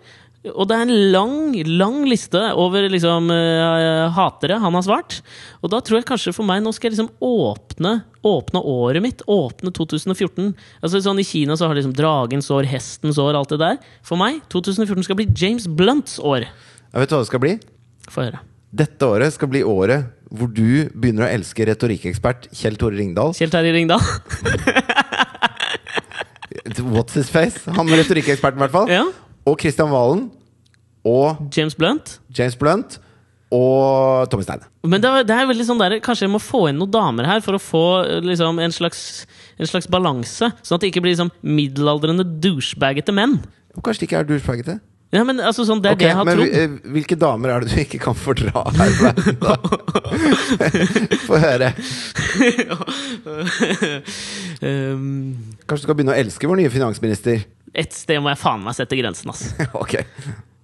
Og det er en lang, lang liste over liksom uh, hatere han har svart. Og da tror jeg kanskje for meg Nå skal jeg liksom åpne Åpne året mitt. Åpne 2014. Altså sånn I Kina så har liksom dragens år, hestens år, alt det der. For meg 2014 skal bli James Blunts år. Jeg vet du hva det skal bli? Få høre. Dette året skal bli året hvor du begynner å elske retorikkekspert Kjell Tore Ringdal. Kjell Terje Ringdal. What's his face? Han retorikkeksperten, i hvert fall. ja. Og Kristian Valen. Og James Blunt. James Blunt. Og Tommy Steine. Men det er, det er veldig sånn der, Kanskje jeg må få inn noen damer her for å få eh, liksom, en slags, en slags balanse. Sånn at det ikke blir liksom, middelaldrende douchebagete menn. Kanskje de ikke er douchebaggete? Ja, men altså, sånn, Det er okay, det jeg har men trodd. eh, hvilke damer er det du ikke kan fordra her? Få høre. um, Kanskje du skal begynne å elske vår nye finansminister? et sted må jeg faen meg sette grensen, ass. ok.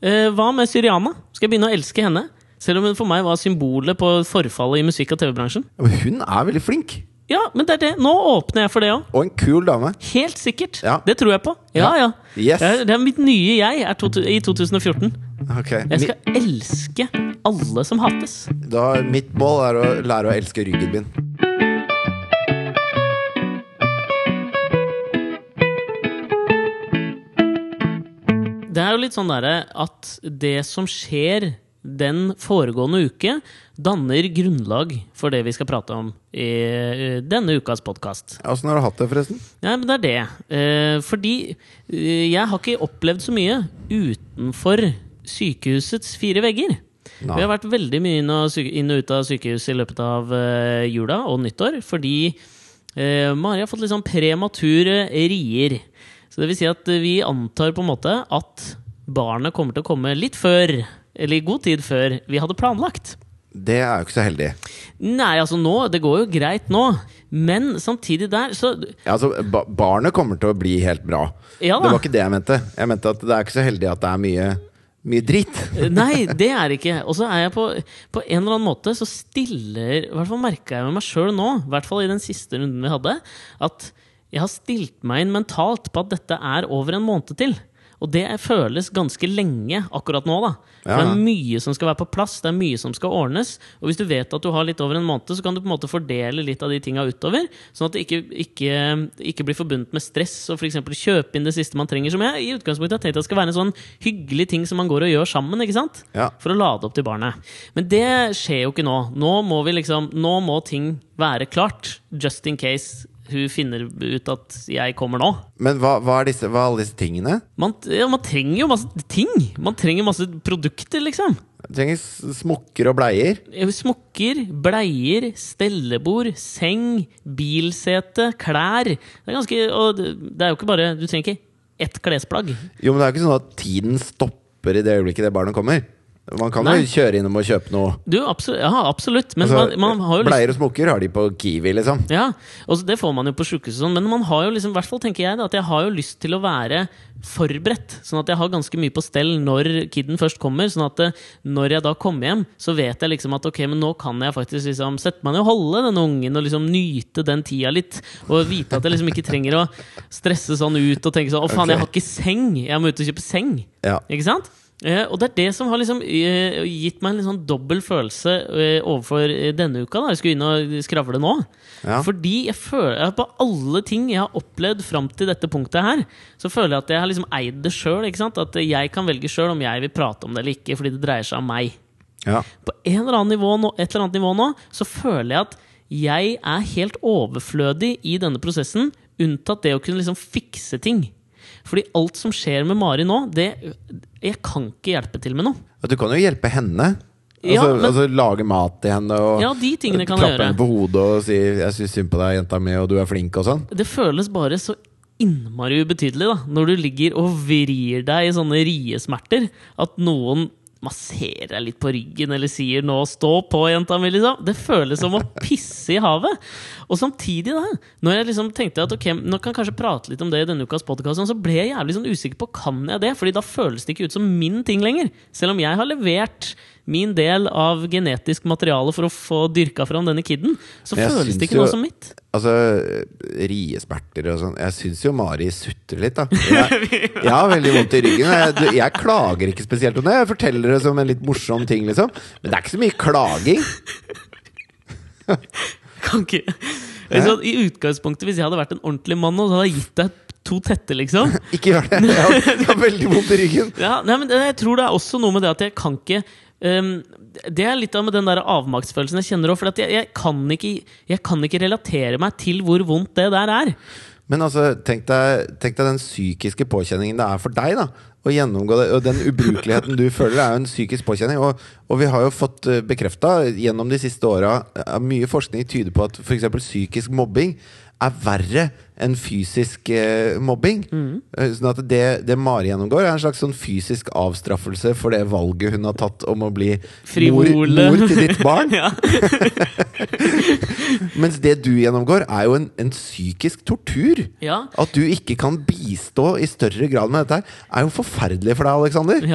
uh, hva med Syriana? Skal jeg begynne å elske henne? Selv om hun for meg var symbolet på forfallet i musikk- og TV-bransjen. Hun er veldig flink. Ja, men det er det. Nå åpner jeg for det òg. Og en kul dame. Helt sikkert. Ja. Det tror jeg på. Ja, ja. Yes. Det, er, mitt nye jeg er to, i 2014. Okay. Jeg Mi, skal elske alle som hates. da, mitt mål er å lære å elske ryggen min. Det er jo litt sånn derre at det som skjer den foregående uke danner grunnlag for det vi skal prate om i eh, denne ukas podkast. Åssen har du hatt det, forresten? Ja, men det er det. Eh, fordi eh, jeg har ikke opplevd så mye utenfor sykehusets fire vegger. Nei. Vi har vært veldig mye inn og, ut av sykehuset i løpet av jula og nyttår fordi Mari har fått litt sånn premature rier. Så det vil si at vi antar på en måte at barnet kommer til å komme litt før, eller i god tid før, vi hadde planlagt. Det er jo ikke så heldig. Nei, altså nå, det går jo greit nå, men samtidig der så Ja, altså, ba barnet kommer til å bli helt bra. Ja Det var ikke det jeg mente. Jeg mente at det er ikke så heldig at det er mye, mye dritt. Nei, det er det ikke. Og så er jeg på, på en eller annen måte så stiller I hvert fall merka jeg med meg sjøl nå, i hvert fall i den siste runden vi hadde, at jeg har stilt meg inn mentalt på at dette er over en måned til. Og det føles ganske lenge akkurat nå, da. Ja. Det er mye som skal være på plass, det er mye som skal ordnes. Og hvis du vet at du har litt over en måned, så kan du på en måte fordele litt av de tinga utover. Sånn at det ikke, ikke, ikke blir forbundet med stress og f.eks. kjøpe inn det siste man trenger. Som jeg i utgangspunktet har tenkt at skal være en sånn hyggelig ting som man går og gjør sammen. ikke sant? Ja. For å lade opp til barnet. Men det skjer jo ikke nå. Nå må, vi liksom, nå må ting være klart. Just in case hun finner ut at jeg kommer nå. Men hva, hva, er disse, hva er alle disse tingene? Man, ja, man trenger jo masse ting! Man trenger masse produkter, liksom. Man trenger smokker og bleier. Smokker, bleier, stellebord, seng, bilsete, klær. Det er ganske Og det det er jo ikke bare Du trenger ikke ett klesplagg. Jo, men det er jo ikke sånn at tiden stopper i det øyeblikket det barnet kommer. Man kan jo kjøre innom og kjøpe noe. Du, absolutt, ja, absolutt. Men Altså, man, man Bleier og smokker har de på Kiwi, liksom. Ja, og det får man jo på sjukehuset, sånn, men man har jo liksom, i hvert fall tenker jeg da, at jeg har jo lyst til å være forberedt. Sånn at jeg har ganske mye på stell når kiden først kommer. Sånn at eh, når jeg da kommer hjem, så vet jeg liksom at ok, men nå kan jeg faktisk liksom sette meg ned og holde denne ungen og liksom nyte den tida litt. Og vite at jeg liksom ikke trenger å stresse sånn ut og tenke sånn å faen, jeg har ikke seng, jeg må ut og kjøpe seng. Ja. Ikke sant? Eh, og det er det som har liksom eh, gitt meg en litt sånn dobbel følelse eh, overfor eh, denne uka. da Jeg skulle inn og skravle nå. Ja. Fordi jeg føler at på alle ting jeg har opplevd fram til dette punktet her, så føler jeg at jeg har liksom eid det sjøl. At jeg kan velge sjøl om jeg vil prate om det eller ikke, fordi det dreier seg om meg. Ja. På en eller nivå et eller annet nivå nå så føler jeg at jeg er helt overflødig i denne prosessen, unntatt det å kunne liksom fikse ting. Fordi alt som skjer med Mari nå, det Jeg kan ikke hjelpe til med noe. Du kan jo hjelpe henne. Altså, Ja, men- altså Lage mat til henne og Ja, klappe henne på hodet og si 'jeg syns synd på deg, jenta mi, og du er flink' og sånn. Det føles bare så innmari ubetydelig da når du ligger og vrir deg i sånne riesmerter at noen masserer deg litt på ryggen eller sier 'nå stå på, jenta mi', liksom. Det føles som å pisse i havet. Og samtidig, da, når jeg liksom tenkte at ok, nå kan jeg kanskje prate litt om det i denne ukas podkast, så ble jeg jævlig sånn usikker på kan jeg det, Fordi da føles det ikke ut som min ting lenger. Selv om jeg har levert min del av genetisk materiale for å få dyrka fram denne kiden, så føles det ikke jo- noe som mitt. Altså, riesperter og sånn. Jeg syns jo Mari sutrer litt, da. Jeg, jeg har veldig vondt i ryggen. Jeg, jeg klager ikke spesielt om det. Jeg forteller det som en litt morsom ting, liksom. Men det er ikke så mye klaging. Kan ikke altså, I utgangspunktet, hvis jeg hadde vært en ordentlig mann, nå, så hadde jeg gitt deg to tette, liksom. Ikke gjør det. Jeg har, jeg har veldig vondt i ryggen. Ja, nei, men Jeg tror det er også noe med det at jeg kan ikke um, Det er litt av med den der avmaktsfølelsen jeg kjenner òg. For at jeg, jeg, kan ikke, jeg kan ikke relatere meg til hvor vondt det der er. Men altså, tenk deg, tenk deg den psykiske påkjenningen det er for deg, da. Å gjennomgå det. Og den ubrukeligheten du føler, er jo en psykisk påkjenning. Og, og vi har jo fått bekrefta gjennom de siste åra at mye forskning tyder på at f.eks. psykisk mobbing er verre enn fysisk eh, mobbing. Mm. Sånn at det, det Mari gjennomgår, er en slags sånn fysisk avstraffelse for det valget hun har tatt om å bli mor, mor til ditt barn. Mens det du gjennomgår, er jo en, en psykisk tortur. Ja. At du ikke kan bistå i større grad med dette, her er jo forferdelig for deg, Alexander.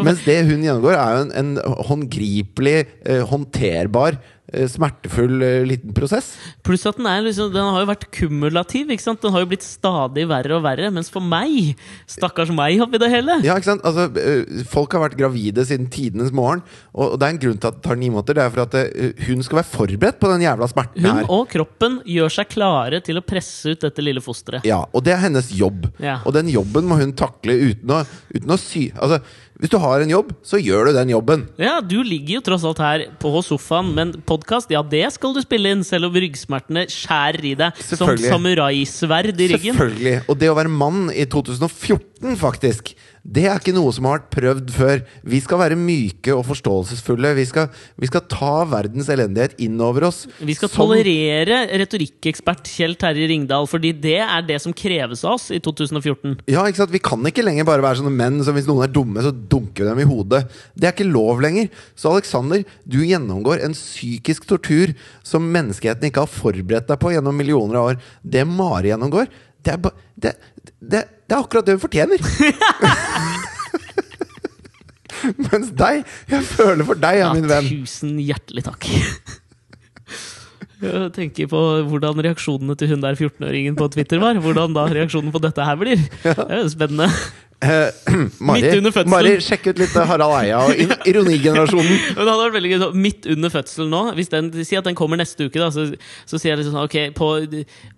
ja. Mens det hun gjennomgår, er jo en, en håndgripelig, eh, håndterbar, eh, smertefull eh, liten prosess. Pluss at den, er liksom, den har jo vært kumulativ. Ikke sant? Den har jo blitt stadig verre og verre. Mens for meg, stakkars meg oppi det hele Ja, ikke sant? Altså, eh, folk har vært gravide siden tidenes morgen, og, det er en grunn til at det tar ni måneder. Det er for at eh, hun skal være forberedt på den jævla smerten Hun her. og kroppen gjør seg klare til å presse ut dette lille fosteret. Ja, og det er hennes jobb. Ja. Og den jobben må hun takle uten å, uten å sy... Altså, Hvis du har en jobb, så gjør du den jobben. Ja, du ligger jo tross alt her på sofaen, men podkast, ja, det skal du spille inn, selv om ryggsmertene skjærer i deg som samuraisverd i ryggen. Selvfølgelig. Og det å være mann i 2014, faktisk, det er ikke noe som har vært prøvd før. Vi skal være myke og forståelsesfulle. Vi skal, vi skal ta verdens elendighet inn over oss. Vi skal som- tolerere retorikkekspert Kjell Terje Ringdal, fordi det er det som kreves av oss i 2014. Ja, ikke sant? Vi kan ikke lenger bare være sånne menn som hvis noen er dumme, så dunker vi dem i hodet. Det er ikke lov lenger. Så Alexander, du gjennomgår en psykisk tortur som menneskeheten ikke har forberedt deg på gjennom millioner av år. Det Mari gjennomgår, det er, det, det, det er akkurat det hun fortjener! Mens deg Jeg føler for deg, ja, min venn. tusen hjertelig takk. Jeg tenker på hvordan reaksjonene til hun der 14-åringen på Twitter var. Hvordan da reaksjonen på dette her blir. Det er jo spennende. Eh, Mari. Mari, sjekk ut litt Harald Eia og ironigenerasjonen. Men det hadde vært veldig gøy Midt under fødselen nå Hvis den, Si at den kommer neste uke, da så, så sier jeg liksom sånn Ok, på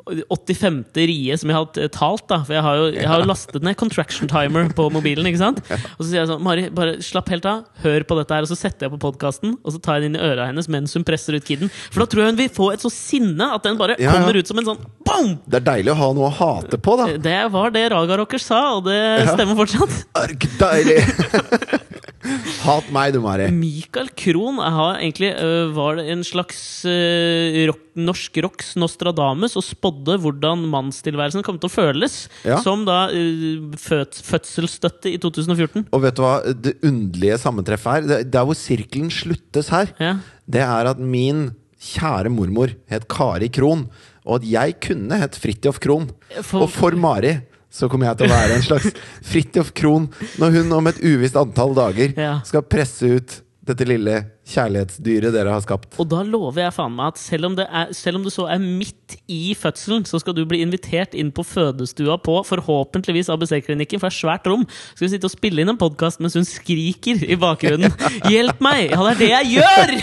85. rie som jeg har talt, da For jeg har jo jeg har lastet ned contraction timer på mobilen, ikke sant? Og så sier jeg sånn Mari, bare slapp helt av. Hør på dette her. Og så setter jeg på podkasten, og så tar jeg den inn i øra hennes mens hun presser ut kiden. For da tror jeg hun vil få et så sinne at den bare Ja, ja. kommer ut som en sånn boom! Det er deilig å ha noe å hate på, da. Det var det Raga Rockers sa, og det stemmer fortsatt. Ark, deilig! Hat meg, du, Mari. Michael Krohn har egentlig, uh, var det en slags uh, rock, norsk rocks Nostradamus og spådde hvordan mannstilværelsen kom til å føles Ja. som da fød, fødselsstøtte i 2014. Og vet du hva det underlige sammentreffet er? Det- Der hvor sirkelen sluttes her, Ja. det er at min kjære mormor het Kari Krohn, og at jeg kunne hett Fridtjof Krohn. For- Og for Mari så kommer jeg til å være en slags Fridtjof Krohn når hun om et uvisst antall dager Ja. skal presse ut dette lille kjærlighetsdyret dere har skapt. Og da lover jeg faen meg at selv om, det er, selv om du så er midt i fødselen, så skal du bli invitert inn på fødestua på forhåpentligvis ABC-klinikken, for det er svært rom. Skal vi sitte og spille inn en podkast mens hun skriker i bakgrunnen. Hjelp meg! Ja, det er det jeg gjør!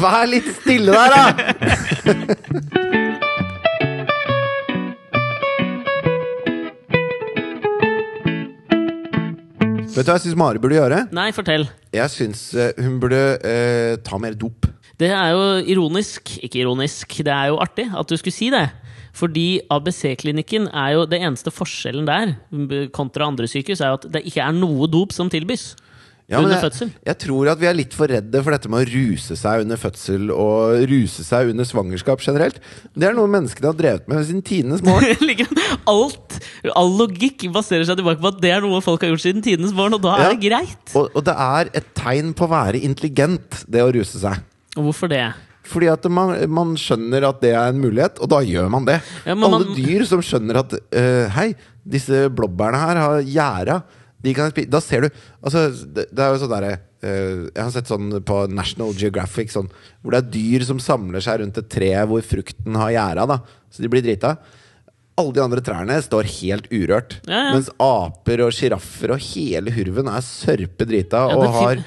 Vær litt stille der, da! Vet du hva jeg syns Mari burde gjøre? Nei, fortell. Jeg syns eh, hun burde eh, ta mer dop. Det er jo ironisk, ikke ironisk, det er jo artig at du skulle si det. Fordi ABC-klinikken er jo det eneste forskjellen der kontra andre sykehus, er jo at det ikke er noe dop som tilbys. Ja, Under jeg, fødsel. jeg tror at vi er litt for redde for dette med å ruse seg under fødsel og ruse seg under svangerskap generelt. Det er noe menneskene har drevet med siden tidenes morgen. Alt, all logikk baserer seg tilbake på at det er noe folk har gjort siden tidenes morgen, og da er Ja. det greit. Og, og det er et tegn på å være intelligent, det å ruse seg. Og hvorfor det? Fordi at man, man skjønner at det er en mulighet, og da gjør man det. Ja, Alle man- dyr som skjønner at øh, Hei, disse blåbærene her har gjæra. De kan spi- da ser du Altså, det, det er jo sånn derre uh, Jeg har sett sånn på National Geographic sånn, hvor det er dyr som samler seg rundt et tre hvor frukten har gjæra. Så de blir drita. Alle de andre trærne står helt urørt. Ja, ja. Mens aper og sjiraffer og hele hurven er sørpedrita Ja, og har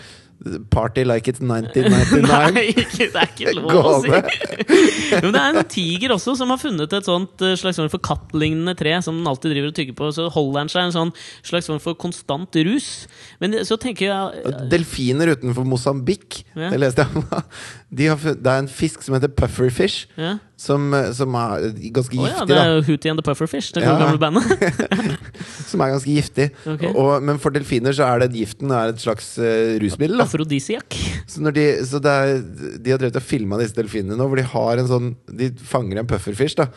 Party like it's 1999. Nei, ikke, det er ikke lov å si! Men det er en tiger også som har funnet et sånt eh, slags form for kattlignende tre som den alltid driver og tygger på. Så holder den seg en sånn slags form for konstant rus. Men så tenker jeg eh, Delfiner utenfor Mosambik, Ja. det leste jeg om. De det er en fisk som heter pufferfish, ja. Som, som er ganske giftig ja, det er jo Hootie and the Pufferfish, det Ja. gamle bandet. Som er ganske giftig. Okay. Og, men for delfiner så er det giften er et slags uh, rusmiddel. Afrodisiak. Så, de, så det er, de har drevet og filma disse delfinene nå, hvor de har en sånn De fanger en pufferfish, da.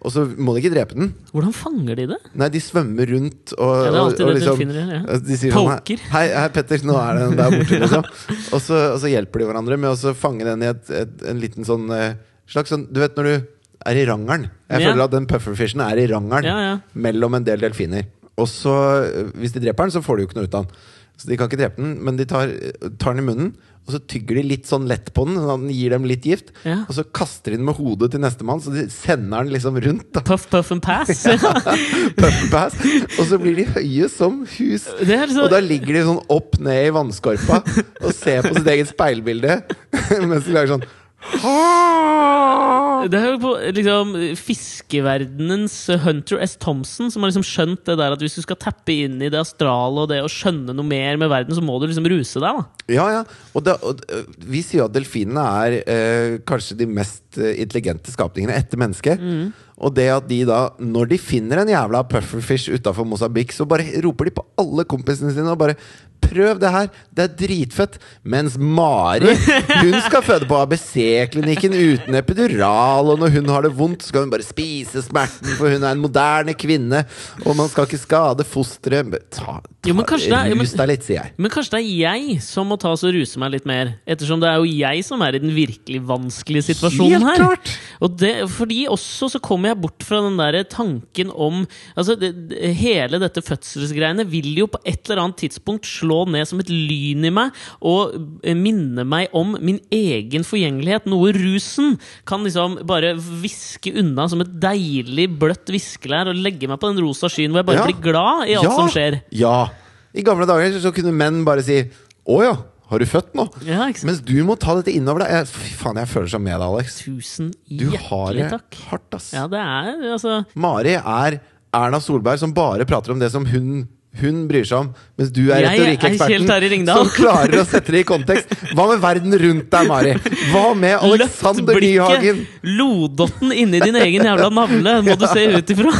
Og så må de ikke drepe den. Hvordan fanger de det? Nei, de svømmer rundt og, Ja, det er og, alltid og det liksom delfiner gjør. Ja. De sier sånn Hei, hei, Petter, nå er den der borte, liksom. Og så, og så hjelper de hverandre med å fange den i et, et, en liten sånn eh, slags sånn Du vet når du er i rangeren? Jeg Ja. føler at den pufferfishen er i rangeren Ja, ja. mellom en del delfiner. Og så, eh, hvis de dreper den, så får de jo ikke noe ut av den. Så de kan ikke drepe den, men de tar, tar den i munnen, og så tygger de litt sånn lett på den, sånn at den gir dem litt gift. Ja. Og så kaster de den med hodet til nestemann, så de sender den liksom rundt. da Puff, puff and pass. Puff pass, og så blir de høye som hus. Det er så- Og da ligger de sånn opp ned i vannskorpa og ser på sitt eget speilbilde mens de lager sånn Det er jo på liksom, fiskeverdenens Hunter S. Thompson som har liksom skjønt det der at hvis du skal tappe inn i det astrale og det å skjønne noe mer med verden, så må du liksom ruse deg. da Ja, ja. Og, det, og øh, vi sier at delfinene er eh, kanskje de mest eh, intelligente skapningene etter mennesket. Og det at de da, når de finner en jævla pufferfish utafor Mosabik, så bare roper de på alle kompisene sine og bare Prøv det her! Det er dritfett! Mens Mari hun skal føde på ABC-klinikken uten epidural, og når hun har det vondt, skal hun bare spise smerten, for hun er en moderne kvinne, og man skal ikke skade fosteret. Ta, er- rus deg litt, sier jeg. Men kanskje det er jeg som må ta og ruse meg litt mer? Ettersom det er jo jeg som er i den virkelig vanskelige situasjonen Helt her. klart! Og det, fordi også så kommer jeg bort fra den der tanken om Altså, det, hele dette fødselsgreiene vil jo på et eller annet tidspunkt slå ned som et lyn i meg og eh, minne meg om min egen forgjengelighet. Noe rusen kan liksom bare viske unna som et deilig bløtt viskelær og legge meg på den rosa skyen hvor jeg bare Ja. blir glad i alt som skjer. Ja. I gamle dager så kunne menn bare si 'Å ja, har du født nå?' Ja? Mens du må ta dette innover deg. Fy faen, jeg føler sånn med deg, Alex. Tusen Du har hjertelig det takk. hardt, ass. Ja, det er altså Mari er Erna Solberg som bare prater om det som hun hun bryr seg om, mens du er Jeg er Kjell retorikkeksperten Terje Ringdal. som klarer å sette det i kontekst. Hva med verden rundt deg, Mari? Hva med Alexander Nyhagen? Lodotten inni din egen jævla navle må du se ut ifra.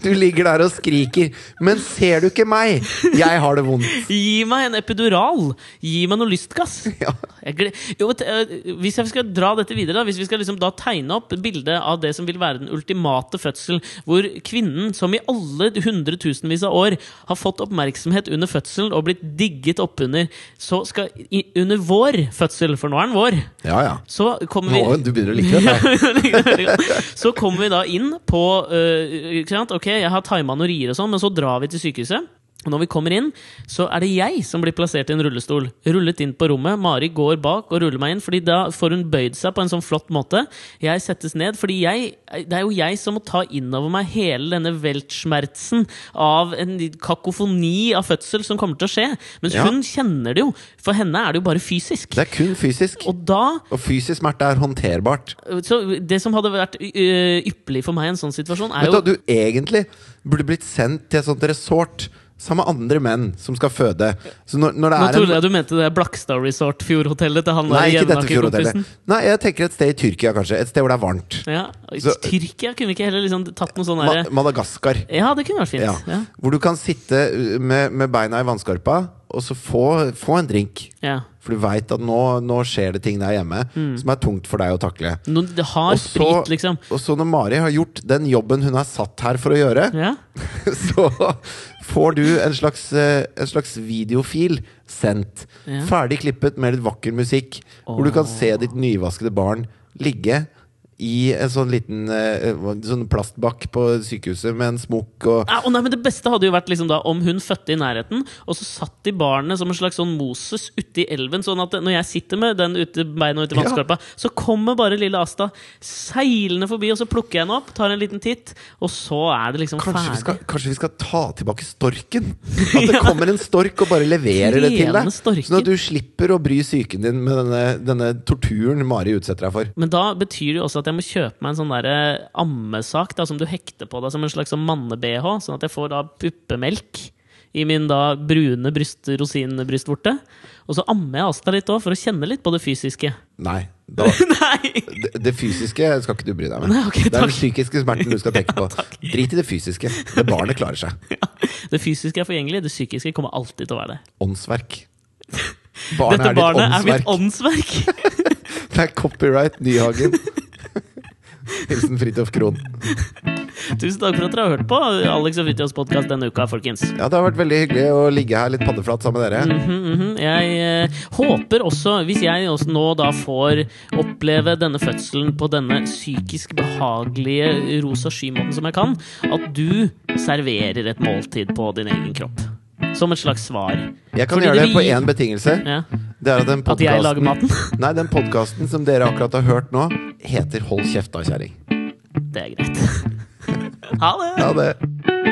Du ligger der og skriker. Men ser du ikke meg? Jeg har det vondt. Gi meg en epidural! Gi meg noe lystgass! Ja. Jeg jo, øh, hvis jeg skal dra dette videre, da, hvis vi skal liksom da tegne opp et bilde av det som vil være den ultimate fødsel, hvor kvinnen, som i alle hundretusenvis av år har fått oppmerksomhet under fødselen og blitt digget oppunder, så skal under vår fødsel, for nå er den vår, Ja, ja. så kommer vi Nå, du begynner å like det. så kommer vi da inn på uh, sant? Jeg har tima noen rier og sånn, men så drar vi til sykehuset. Når vi kommer inn, så er det jeg som blir plassert i en rullestol. Rullet inn på rommet. Mari går bak og ruller meg inn, Fordi da får hun bøyd seg på en sånn flott måte. Jeg settes ned, fordi jeg, det er jo jeg som må ta innover meg hele denne weltschmerzen av en kakofoni av fødsel som kommer til å skje. Mens Ja. hun kjenner det jo. For henne er det jo bare fysisk. Det er kun fysisk. Og da Og fysisk smerte er håndterbart. så det som hadde vært ø, ypperlig for meg i en sånn situasjon, er Vet du, du egentlig burde blitt sendt til et sånt resort sammen med andre menn som skal føde. Så når, når det Nå er trodde jeg du mente det Blackstar Resort, fjordhotellet til han Nei, der ikke dette fjordhotellet. Nei, jeg tenker et sted i Tyrkia, kanskje. Et sted hvor det er varmt. Ja. Så- Tyrkia kunne vi ikke heller liksom tatt noe sånn Ma Madagaskar. Ja, det kunne vært fint. Ja. Ja. Hvor du kan sitte uh, med, med beina i vannskorpa og så få, få en drink. Ja. For du veit at nå, nå skjer det ting der hjemme som er tungt for deg å takle. Noe det har Og så, sprit, liksom. og så når Mari har gjort den jobben hun er satt her for å gjøre, Ja. så får du en slags, eh, en slags videofil sendt. Ja. Ferdig klippet med litt vakker musikk. Hvor du kan se ditt nyvaskede barn ligge i en sånn liten eh, sånn plastbakk på sykehuset med en smokk og ja, og nei, Det beste hadde jo vært liksom da om hun fødte i nærheten, og så satt de barnet som en slags sånn Moses uti elven. Sånn at når jeg sitter med den ute, beina uti i Ja. så kommer bare lille Asta seilende forbi, og så plukker jeg henne opp, tar en liten titt, og så er det liksom Kanskje vi, ferdig. skal, kanskje vi skal ta tilbake storken? At det kommer en stork og bare leverer det til deg? Sånn at du slipper å bry psyken din med denne, denne torturen Mari utsetter deg for. Men da betyr det jo også at jeg må kjøpe meg en sånn der ammesak da, som du hekter på deg som en slags sånn manne-BH, sånn at jeg får da puppemelk i min da brune bryst, rosinbrystvorte. Og så ammer jeg Asta litt òg, for å kjenne litt på det fysiske. Nei. Da, Nei! det, det fysiske skal ikke du bry deg med. Nei, okay, det er den psykiske smerten du skal tenke på. Drit i det fysiske. Det barnet klarer seg. Det fysiske er forgjengelig, det psykiske kommer alltid til å være det. Åndsverk. Barnet Dette er ditt barnet er mitt åndsverk. åndsverk! Det er copyright Nyhagen. Hilsen Fridtjof Krohn. Tusen takk for at dere har hørt på Alex og Fridtjofs podkast denne uka, folkens. Ja, det har vært veldig hyggelig å ligge her litt paddeflat sammen med dere. Mhm, mhm. Jeg eh, håper også, hvis jeg også nå da får oppleve denne fødselen på denne psykisk behagelige rosa sky-måten som jeg kan, at du serverer et måltid på din egen kropp. Som et slags svar. Jeg kan Fordi gjøre det det på én betingelse. Ja. Det er at den At jeg lager maten. Nei, den podkasten som dere akkurat har hørt nå, heter Hold kjeft da, kjerring. Det er greit. Ha det! Ha det.